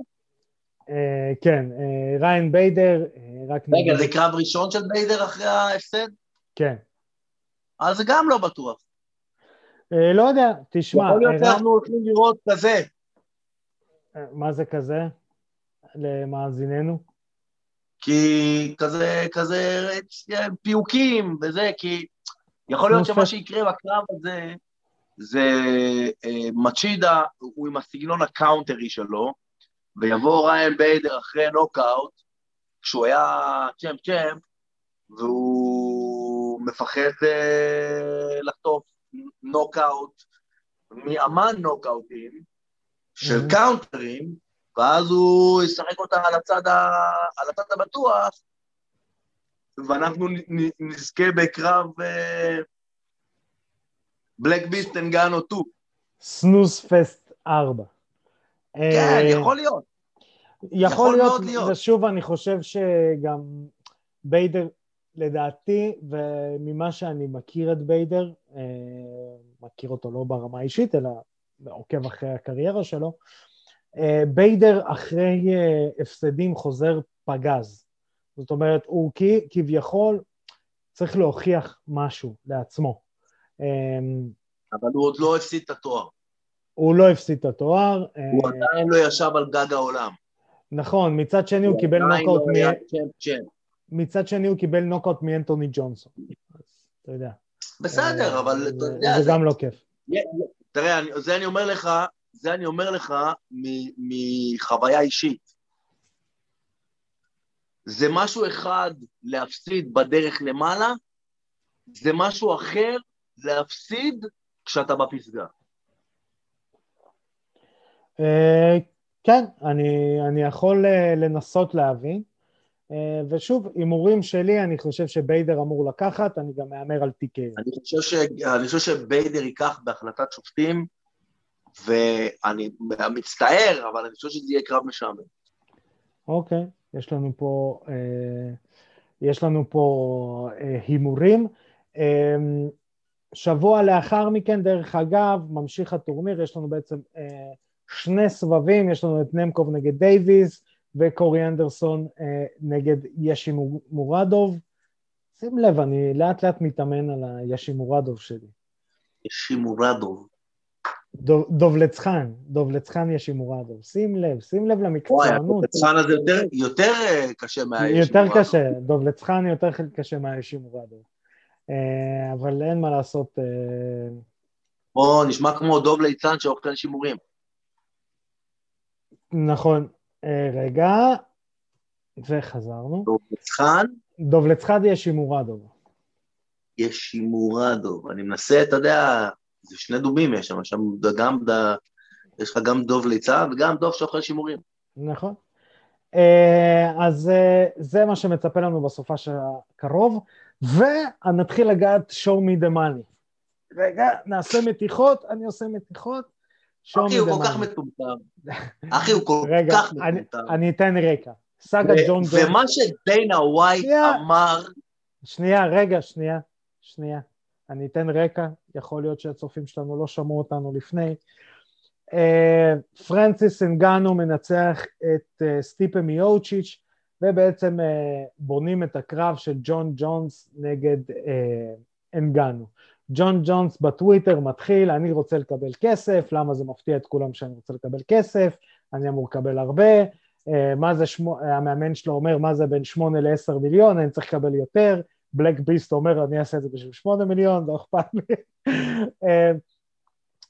אה, כן, אה, ריאן ביידר, אה, רק רגע, זה קרב ראשון של ביידר אחרי ההפסד? כן. אז זה גם לא בטוח. אה, לא יודע, תשמע, יכול להיות אה, שאנחנו הולכים לראות כזה. אה, מה זה כזה? למאזיננו? כי כזה, כזה פיוקים וזה, כי יכול להיות שמה שיקרה בקרב הזה, זה אה, מצ'ידה, הוא עם הסגנון הקאונטרי שלו, ויבוא ריין ביידר אחרי נוקאוט, כשהוא היה צ'מפ צ'מפ, והוא מפחד אה, לחטוף נוקאוט מאמן נוקאוטים של Mhm. קאונטרים, ואז הוא ישחק אותה על הצד, ה... על הצד הבטוח, ואנחנו נזכה בקרב בלק ביסט אנגאנו 2. סנוס פסט 4. כן, אה, יכול להיות. יכול להיות, להיות. ושוב, אני חושב שגם ביידר, לדעתי, וממה שאני מכיר את ביידר, אה, מכיר אותו לא ברמה האישית, אלא עוקב אחרי הקריירה שלו, ביידר אחרי אה, הפסדים חוזר פגז. זאת אומרת, הוא כביכול צריך להוכיח משהו לעצמו. אה, אבל הוא עוד לא הפסיד את התואר. הוא לא הפסיד את התואר. אה, הוא עדיין לא ישב על גג העולם. נכון, מצד שני הוא קיבל נוקאוט לא מ... מצד שני הוא קיבל נוקאוט מאנטוני ג'ונסון. אז אתה יודע. בסדר, אה, אבל אתה זה- יודע, זה גם לא כיף. תראה, זה אני אומר לך, זה אני אומר לך מחוויה אישית. זה משהו אחד להפסיד בדרך למעלה, זה משהו אחר להפסיד כשאתה בפסגה. אה, כן, אני, אני יכול אה, לנסות להבין. אה, ושוב, הימורים שלי, אני חושב שביידר אמור לקחת, אני גם מהמר על TK. אני חושב, ש... אני חושב שביידר ייקח בהחלטת שופטים, ואני מצטער, אבל אני חושב שזה יהיה קרב משעמם. אוקיי, יש לנו פה, אה, יש לנו פה אה, הימורים. אה, שבוע לאחר מכן, דרך אגב, ממשיך הטורניר, יש לנו בעצם אה, שני סבבים, יש לנו את נמקוב נגד דייוויס וקורי אנדרסון אה, נגד ישי מור- מורדוב. שים לב, אני לאט לאט מתאמן על הישי מורדוב שלי. שימורדוב. דוב- דובלצחן, דובלצחן ישי מורדוב. שים לב, שים לב וואי, למקצוענות. הפצחן הזה יותר, יותר אה, קשה מהאש. יותר קשה, דובלצחן יותר קשה מהישי מורדוב. אה, אבל אין מה לעשות, אה, בוא, נשמע כמו דוב ליצן שאוכל שימורים. נכון. אה, רגע, וחזרנו. דוב ליצחן, דובלצחן ישי מורדוב. יש שימורדוב. אני מנסה, אתה יודע, זה שני דובים יש שם, שם גם, ד- יש לך גם דוב ליצן וגם דוב שאוכל שימורים. נכון. אה, אז אה, זה מה שמצפה לנו בסופה הקרוב, ונתחיל לגעת show me the money. רגע, נעשה מתיחות, אני עושה מתיחות, show אחי, הוא כל כך. מטומטם. אחי, הוא כל רגע, כך מטומטם. אני אתן רקע. סאגה ג'ון ג'ון. ומה שדיינה ווייט. אמר, שנייה, רגע, שנייה, שנייה. אני אתן רקע, יכול להיות שהצופים שלנו לא שמעו אותנו לפני. אה, פרנסיס אנגנו מנצח את אה, סטיפה מיוצ'יץ', ובעצם אה, בונים את הקרב של ג'ון ג'ונס נגד אנגנו. ג'ון ג'ונס בטוויטר מתחיל, אני רוצה לקבל כסף, למה זה מפתיע את כולם שאני רוצה לקבל כסף, אני אמור לקבל הרבה, מה זה, שמו, המאמן שלו אומר, מה זה בין 8 ל-10 מיליון, אני צריך לקבל יותר, בלק ביסט אומר, אני אעשה את זה בשביל 8 מיליון, לא אכפת לי. אה,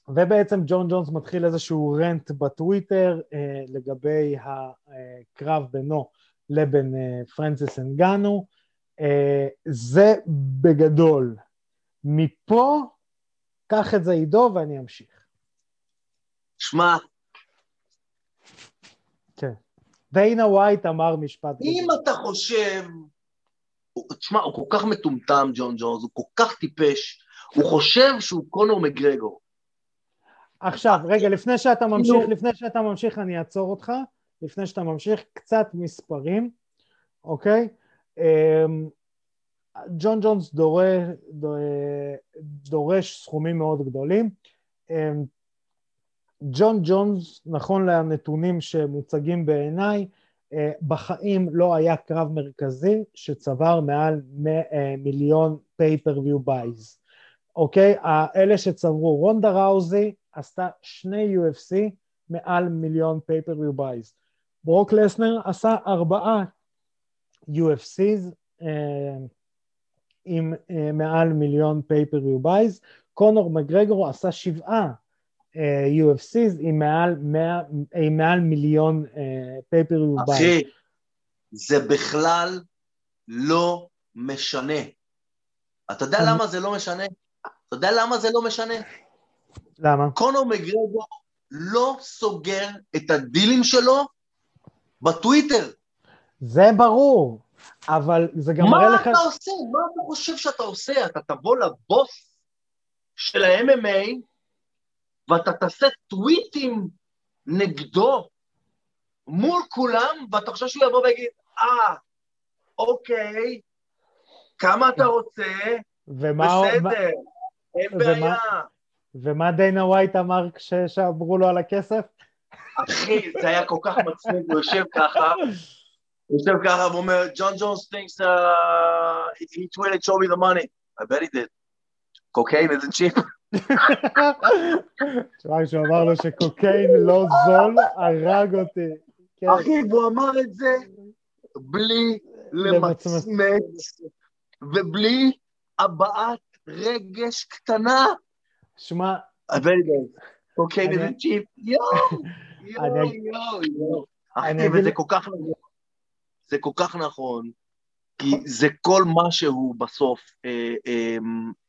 ובעצם ג'ון ג'ונס מתחיל איזשהו רנט בטוויטר אה, לגבי הקרב בינו לבין אה, פרנסיס אנגנו. אה, זה בגדול. מפה, קח את זה עידו ואני אמשיך. שמע, כן. דיינה ווייט אמר משפט אם אתה חושב... הוא- תשמע, הוא כל כך מטומטם, ג'ון ג'ונס, הוא כל כך טיפש, הוא חושב שהוא קונור מגרגור. עכשיו, רגע, לפני שאתה ממשיך, כאילו- לפני שאתה ממשיך אני אעצור אותך, לפני שאתה ממשיך, קצת מספרים, אוקיי? אמ, ג'ון ג'ונס דורש, דורש סכומים מאוד גדולים. אמ, ג'ון ג'ונס, נכון לנתונים שמוצגים בעיניי, אה, בחיים לא היה קרב מרכזי שצבר מעל מ- אה, מיליון pay-per-view buys. אוקיי? האלה שצברו, רונדה ראוזי עשתה שני UFC מעל מיליון pay-per-view buys. ברוק לסנר עשה ארבעה UFCs אה, עם אה, מעל מיליון pay-per-view buys. קונור מגרגור עשה שבעה אה, UFCs עם מעל, 100, עם מעל מיליון pay-per-view buys. אחי, זה בכלל לא משנה. אתה יודע למה זה לא משנה? אתה יודע למה זה לא משנה? למה? קונור מגרגור לא סוגר את הדילים שלו בטוויטר. זה ברור, אבל זה גם מראה מה לך... אתה עושה? מה אתה חושב שאתה עושה? אתה תבוא לבוס של ה-MMA ואתה תעשה טוויטים נגדו מול כולם, ואתה חושב שהוא יבוא ויגיד, אה, אוקיי, כמה אתה רוצה? ומה, מה, בסדר, אין בעיה. ומה דיינה ווייט אמר כשאמרו לו על הכסף? אחי, זה היה כל כך מצחיק, הוא יושב ככה, הוא יושב ככה ואומר, ג'ון ג'ונס thinks uh, he tweeted show me the money. I bet he did. cocaine isn't cheap. תשמע, כשהוא אמר לו שקוקיין לא זול, הרג אותי. כן. אחי, והוא אמר את זה בלי למצמץ ובלי הבעת רגש קטנה. שמע, אני- isn't cheap. יואו, יואו, יואו, אחי, וזה כל כך נכון. זה כל כך נכון, כי זה כל מה שהוא בסוף, אה, אה,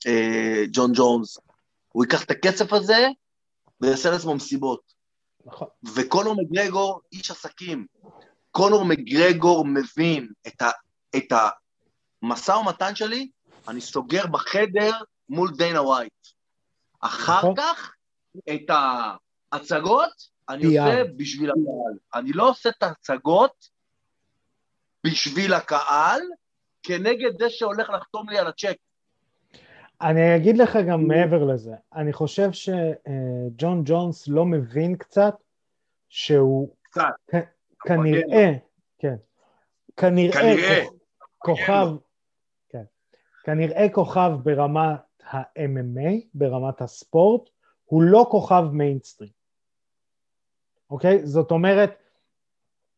אה, ג'ון ג'ונס. הוא ייקח את הכסף הזה ויעשה לעצמו מסיבות. נכון. וקונור מגרגור, איש עסקים. קונור מגרגור מבין את, ה, את המשא ומתן שלי, אני סוגר בחדר מול דיינה ווייט. אחר נכון. כך, את ההצגות, אני PR. עושה בשביל הקהל. אני לא עושה את ההצגות בשביל הקהל, כנגד זה שהולך לחתום לי על הצ'ק. אני אגיד לך גם מעבר לזה, אני חושב שג'ון ג'ונס לא מבין קצת שהוא קצת. כ- כנראה, כן, כנראה כנראה. כוכ- כוכב, כן, כנראה כוכב ברמת ה-MMA, ברמת הספורט, הוא לא כוכב מיינסטרים, אוקיי? זאת אומרת,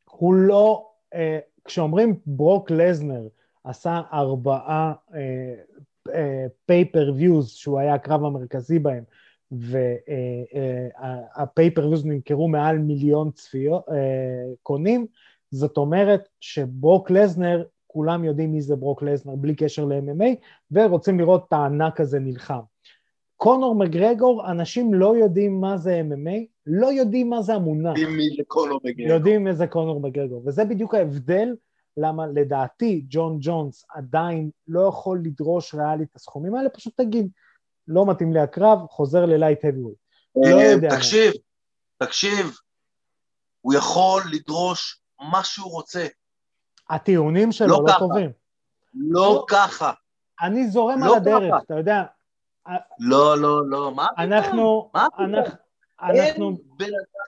הוא לא, אה, כשאומרים ברוק לזנר עשה ארבעה pay-per-views שהוא היה הקרב המרכזי בהם, וה pay-per-views נמכרו מעל מיליון צפיות, אה, קונים, זאת אומרת שברוק לזנר, כולם יודעים מי זה ברוק לזנר בלי קשר ל-MMA, ורוצים לראות את הענק הזה נלחם. קונור מגרגור, אנשים לא יודעים מה זה MMA, לא יודעים מה זה המונח. יודעים מי זה קונור מגרגור. יודעים איזה קונור מגרגור, וזה בדיוק ההבדל למה לדעתי ג'ון ג'ונס עדיין לא יכול לדרוש ריאלית את הסכומים האלה, פשוט תגיד, לא מתאים לי הקרב, חוזר ללייט האביווייט. לא אה, יודע. תקשיב, תקשיב, הוא יכול לדרוש מה שהוא רוצה, הטיעונים שלו לא לא. טובים. לא לא. ככה. אני זורם לא על הדרך, ככה. אתה יודע, לא, לא, לא, מה? אנחנו? אנחנו, אין בן אדם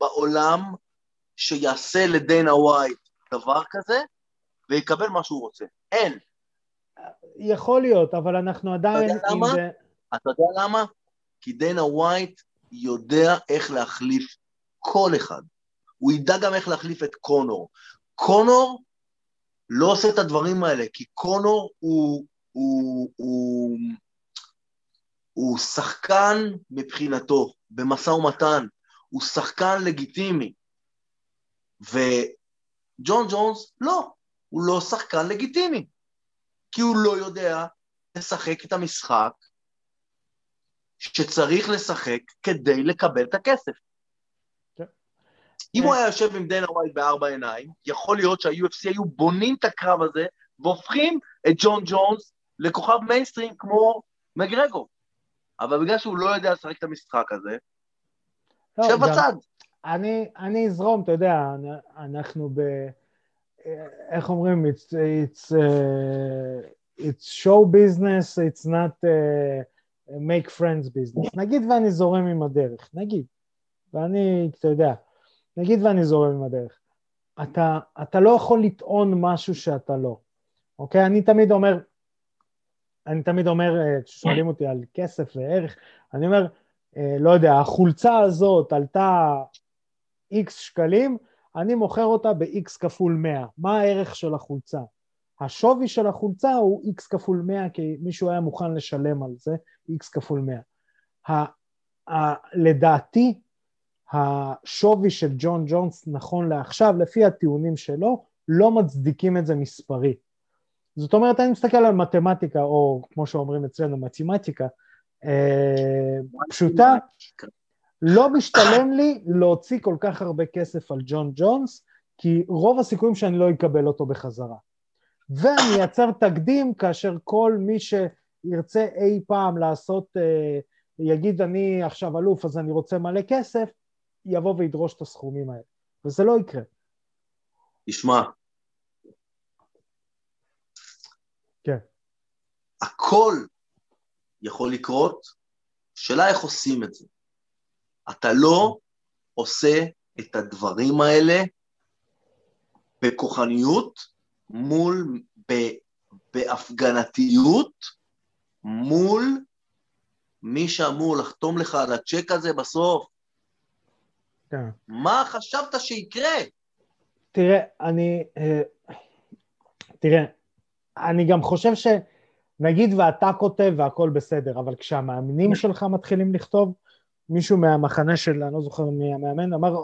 בעולם שיעשה לדיינה ווייט דבר כזה ויקבל מה שהוא רוצה. אין. יכול להיות, אבל אנחנו עדיין, יודע אם למה? זה, אתה יודע למה? כי דיינה ווייט יודע איך להחליף כל אחד. הוא ידע גם איך להחליף את קונור. קונור לא עושה את הדברים האלה, כי קונור הוא, הוא, הוא, הוא שחקן מבחינתו, במשא ומתן, הוא שחקן לגיטימי. וג'ון ג'ונס, לא, הוא לא שחקן לגיטימי, כי הוא לא יודע לשחק את המשחק שצריך לשחק כדי לקבל את הכסף. אם הוא היה יושב עם דנה ווייט בארבע עיניים, יכול להיות שה-UFC היו בונים את הקרב הזה והופכים את ג'ון ג'ונס לכוכב מיינסטרים כמו מגרגו. אבל בגלל שהוא לא יודע לשחק את המשחק הזה, לא, שב בצד. אני, אני אזרום, אתה יודע, אנחנו ב... איך אומרים? It's, it's, uh, it's show business, it's not uh, make friends business. נגיד ואני זורם עם הדרך, נגיד. ואני, אתה יודע, נגיד ואני זורם עם הדרך. אתה, אתה לא יכול לטעון משהו שאתה לא, אוקיי? אני תמיד אומר, אני תמיד אומר, אה, כששואלים אותי על כסף וערך, אני אומר, לא יודע, החולצה הזאת עלתה איקס שקלים, אני מוכר אותה ב-X כפול 100. מה הערך של החולצה? השווי של החולצה הוא X כפול 100, כי מישהו היה מוכן לשלם על זה X כפול 100. ה- ה- לדעתי, השווי של ג'ון ג'ונס נכון לעכשיו, לפי הטיעונים שלו, לא מצדיקים את זה מספרית. זאת אומרת, אני מסתכל על מתמטיקה, או כמו שאומרים אצלנו, מתמטיקה, אה, פשוטה, לא משתלם לי להוציא כל כך הרבה כסף על ג'ון ג'ונס, כי רוב הסיכויים שאני לא אקבל אותו בחזרה. ואני אייצר תקדים כאשר כל מי שירצה אי פעם לעשות, אה, יגיד אני עכשיו אלוף אז אני רוצה מלא כסף, יבוא וידרוש את הסכומים האלה. וזה לא יקרה. תשמע. כן. הכל יכול לקרות, שאלה איך עושים את זה. אתה לא עושה את הדברים האלה בכוחניות מול, ב, בהפגנתיות מול מי שאמור לחתום לך על הצ'ק הזה בסוף. כן. מה חשבת שיקרה? תראה, אני... אה, תראה, אני גם חושב שנגיד ואתה כותב והכל בסדר, אבל כשהמאמנים שלך מתחילים לכתוב, מישהו מהמחנה של, אני לא זוכר מי המאמן, אמר,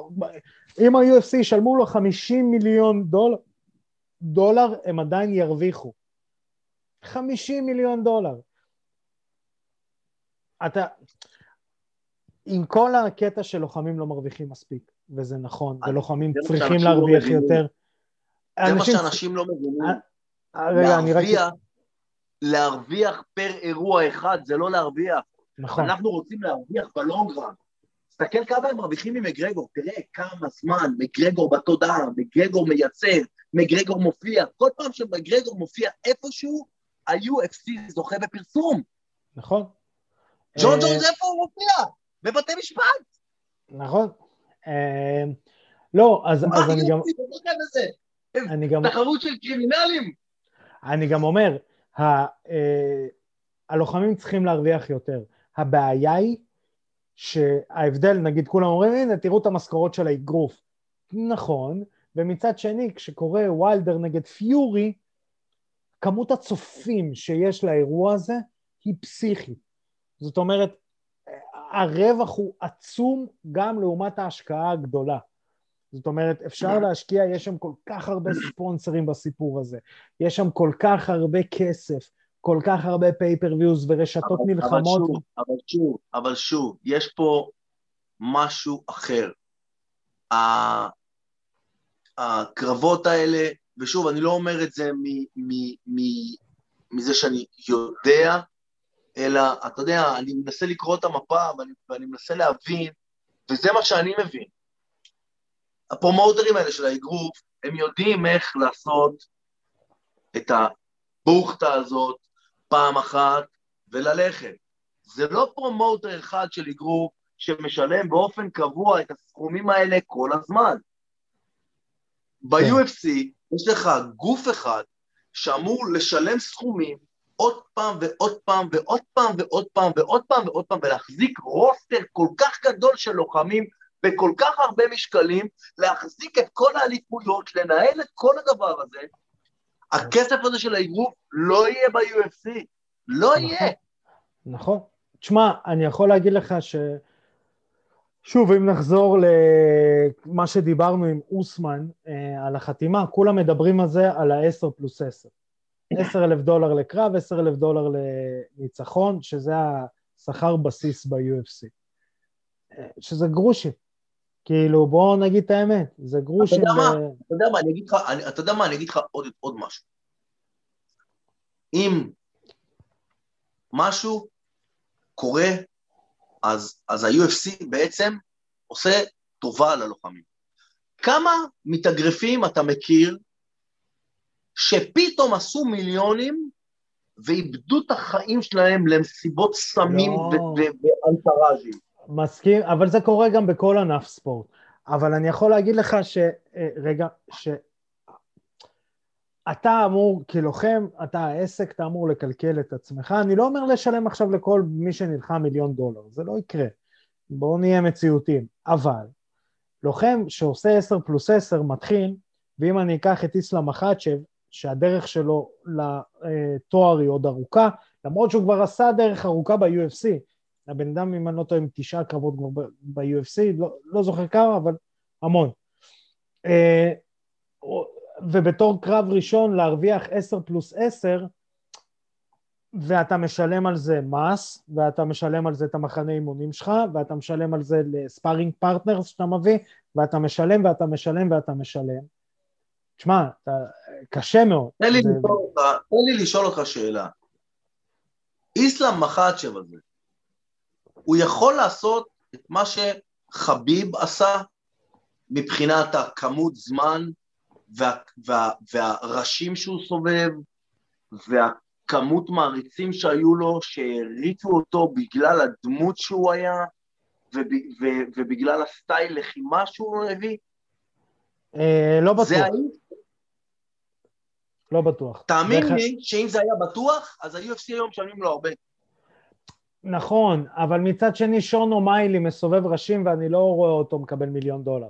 אם ה-UFC ישלמו לו 50 מיליון דולר, דולר הם עדיין ירוויחו. 50 מיליון דולר. אתה, עם כל הקטע שלוחמים לא מרוויחים מספיק, וזה נכון, ולוחמים צריכים לא להרוויח מבינים. יותר. זה מה אנשים- שאנשים לא מבינים. אה, רגע, אני רק... להרוויח, להרוויח פר אירוע אחד, זה לא להרוויח. נכון, אנחנו רוצים להרוויח בלונגרן. תסתכל כמה הם מרוויחים ממגרגור, תראה כמה זמן מגרגור בתודעה, מגרגור מייצר, מגרגור מופיע, כל פעם שמגרגור מופיע איפשהו, ה-UFC זוכה בפרסום. נכון. ג'ון אה, ג'ונס איפה הוא מופיע? בבתי משפט. נכון. אה, לא, אז אני גם... אני גם... תחרות של קרימינלים. אני גם אומר, ה, אה, הלוחמים צריכים להרוויח יותר. הבעיה היא שההבדל, נגיד כולם אומרים, הנה, תראו את המשכורות של האגרוף. נכון, ומצד שני, כשקורה ויילדר נגד פיורי, כמות הצופים שיש לאירוע הזה היא פסיכית. זאת אומרת, הרווח הוא עצום גם לעומת ההשקעה הגדולה. זאת אומרת, אפשר להשקיע, יש שם כל כך הרבה ספונסרים בסיפור הזה, יש שם כל כך הרבה כסף, כל כך הרבה pay-per-views ורשתות אבל- מלחמות. אבל שוב, אבל שוב, אבל שוב, יש פה משהו אחר. הקרבות האלה, ושוב, אני לא אומר את זה מ- מ- מ- מזה שאני יודע, אלא, אתה יודע, אני מנסה לקרוא את המפה ואני, ואני מנסה להבין, וזה מה שאני מבין. הפרומוטרים האלה של האגרוף, הם יודעים איך לעשות את הבוכטה הזאת פעם אחת וללכת. זה לא פרומוטר אחד של אגרוף שמשלם באופן קבוע את הסכומים האלה כל הזמן. ב-UFC יש לך גוף אחד שאמור לשלם סכומים עוד פעם ועוד פעם ועוד פעם ועוד פעם ועוד פעם ועוד פעם ולהחזיק רוסטר כל כך גדול של לוחמים בכל כך הרבה משקלים, להחזיק את כל האליפויות, לנהל את כל הדבר הזה. הכסף הזה של האגרוף לא יהיה ב-UFC, לא נכון. יהיה. נכון. תשמע, אני יכול להגיד לך ש... שוב, אם נחזור למה שדיברנו עם אוסמן אה, על החתימה, כולם מדברים על זה, על ה-10 פלוס 10. 10 אלף דולר לקרב, 10 אלף דולר לניצחון, שזה השכר בסיס ב-UFC. אה, שזה גרושים. כאילו, בואו נגיד את האמת, זה גרושים. אתה יודע. מה? אתה יודע מה, אני אגיד לך, אתה יודע מה, אני אגיד לך עוד, עוד משהו. אם משהו קורה, אז, אז ה-UFC בעצם עושה טובה ללוחמים. כמה מתאגרפים אתה מכיר שפתאום עשו מיליונים ואיבדו את החיים שלהם למסיבות סמים לא. ואנטראז'ים? מסכים, אבל זה קורה גם בכל ענף ספורט. אבל אני יכול להגיד לך ש... אה, רגע, ש... אתה אמור, כלוחם, אתה העסק, אתה אמור לקלקל את עצמך. אני לא אומר לשלם עכשיו לכל מי שנלחם מיליון דולר, זה לא יקרה. בואו נהיה מציאותיים. אבל לוחם שעושה 10 פלוס 10 מתחיל, ואם אני אקח את איסלאם מחצ'ב, שהדרך שלו לתואר היא עוד ארוכה, למרות שהוא כבר עשה דרך ארוכה ב-UFC, הבן אדם, אם אני לא טועה, עם תשעה קרבות כבר ב-UFC, לא, לא זוכר כמה, אבל המון. אה, ובתור קרב ראשון להרוויח 10 פלוס 10, ואתה משלם על זה מס, ואתה משלם על זה את המחנה אימונים שלך, ואתה משלם על זה ל sparring partners שאתה מביא, ואתה משלם ואתה משלם ואתה משלם. תשמע, אתה, קשה מאוד. תן לי, זה... לשאול אותך, תן לי לשאול אותך שאלה. איסלאם מחאצ'ב הזה, הוא יכול לעשות את מה שחביב עשה מבחינת הכמות זמן וה, וה, והראשים שהוא סובב והכמות מעריצים שהיו לו, שהריצו אותו בגלל הדמות שהוא היה וב, ו, ובגלל הסטייל לחימה שהוא הביא? אה, לא בטוח. זה? לא בטוח. תאמין. לי שאם זה היה בטוח, אז ה-UFC היום משלמים לו הרבה. נכון, אבל מצד שני שון אומיילי מסובב ראשים ואני לא רואה אותו מקבל מיליון דולר.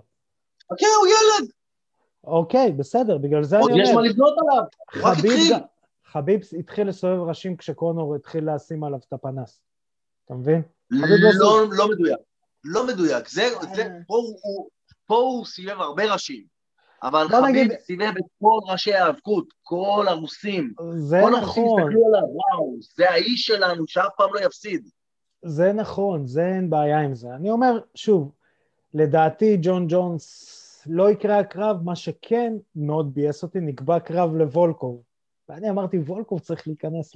אוקיי, הוא ילד. אוקיי, בסדר, בגלל זה אני עוד אומר. יש מה לבנות עליו, רק התחיל. חביב התחיל לסובב ראשים כשקונור התחיל לשים עליו את הפנס. אתה מבין? לא לא, לא מדויק. לא מדויק. זה, זה. פה, הוא, פה הוא סובב הרבה ראשים. אבל חביב נגיד- סובב את כל ראשי האבקות, כל הרוסים. זה כל הרוסים נכון, הסתכלו עליו, וואו, זה האיש שלנו שאף פעם לא יפסיד. זה נכון, זה אין בעיה עם זה. אני אומר, שוב, לדעתי ג'ון ג'ונס לא יקרה הקרב, מה שכן מאוד ביאס אותי, נקבע קרב לוולקוב. ואני אמרתי, וולקוב צריך להיכנס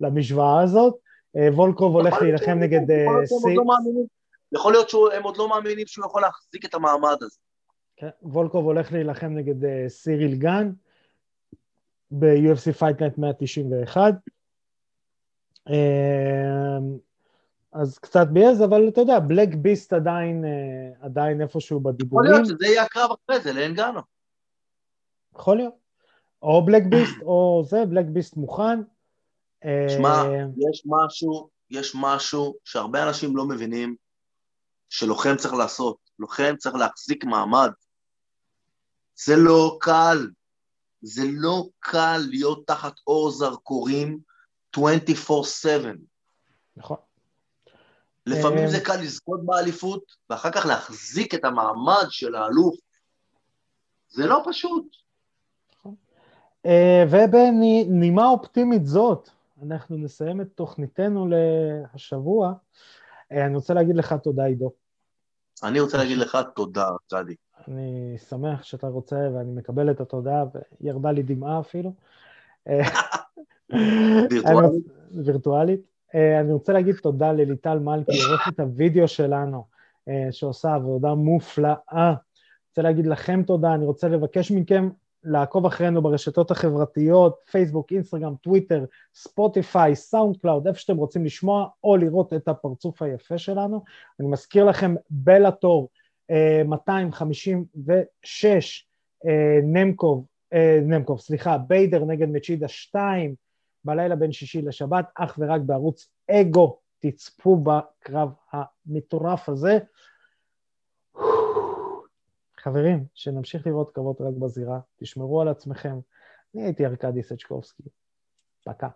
למשוואה הזאת. אה, וולקוב הולך להילחם נגד אה, יכול להיות שהם. לא מאמינים- יכול להיות שהם עוד לא מאמינים שהוא יכול להחזיק את המעמד הזה. כן, וולקוב הולך להילחם נגד אה, סיריל גן ב-UFC Fight Night 191. אה, אז קצת ביאז, אבל אתה יודע, בלק ביסט עדיין, אה, עדיין איפשהו יכול בדיבורים. להיות שזה יהיה הקרב אחרי זה, לאנגנו. יכול להיות. או בלק ביסט, או זה, בלק ביסט מוכן. אה, שמע, יש משהו, יש משהו שהרבה אנשים לא מבינים שלוחם צריך לעשות. לוחם צריך להחזיק מעמד. זה לא קל. זה לא קל להיות תחת אור זרקורים 24/7. נכון. לפעמים אה, זה קל לזכות באליפות, ואחר כך להחזיק את המעמד של האלוף. זה לא פשוט. אה, ובנימה אופטימית זאת, אנחנו נסיים את תוכניתנו להשבוע. אה, אני רוצה להגיד לך תודה, עידו. אני רוצה להגיד לך תודה, צדי. אני שמח שאתה רוצה ואני מקבל את התודה, וירדה לי דמעה אפילו. וירטואלית? אני- וירטואלית. אה, אני רוצה להגיד תודה לליטל מלכי, עורכת הוידאו שלנו, אה, שעושה עבודה מופלאה. רוצה להגיד לכם תודה, אני רוצה לבקש מכם לעקוב אחרינו ברשתות החברתיות, פייסבוק, אינסטגרם, טוויטר, ספוטיפיי, סאונד קלאוד, איפה שאתם רוצים לשמוע או לראות את הפרצוף היפה שלנו. אני מזכיר לכם, בלאטור 256, אה, נמקוב, אה, נמקוב, סליחה, ביידר נגד מצ'ידה 2, בלילה בין שישי לשבת, אך ורק בערוץ אגו, תצפו בקרב המטורף הזה. חברים, שנמשיך לראות קרבות רק בזירה, תשמרו על עצמכם. אני הייתי ארכדי סצ'קובסקי. פקה.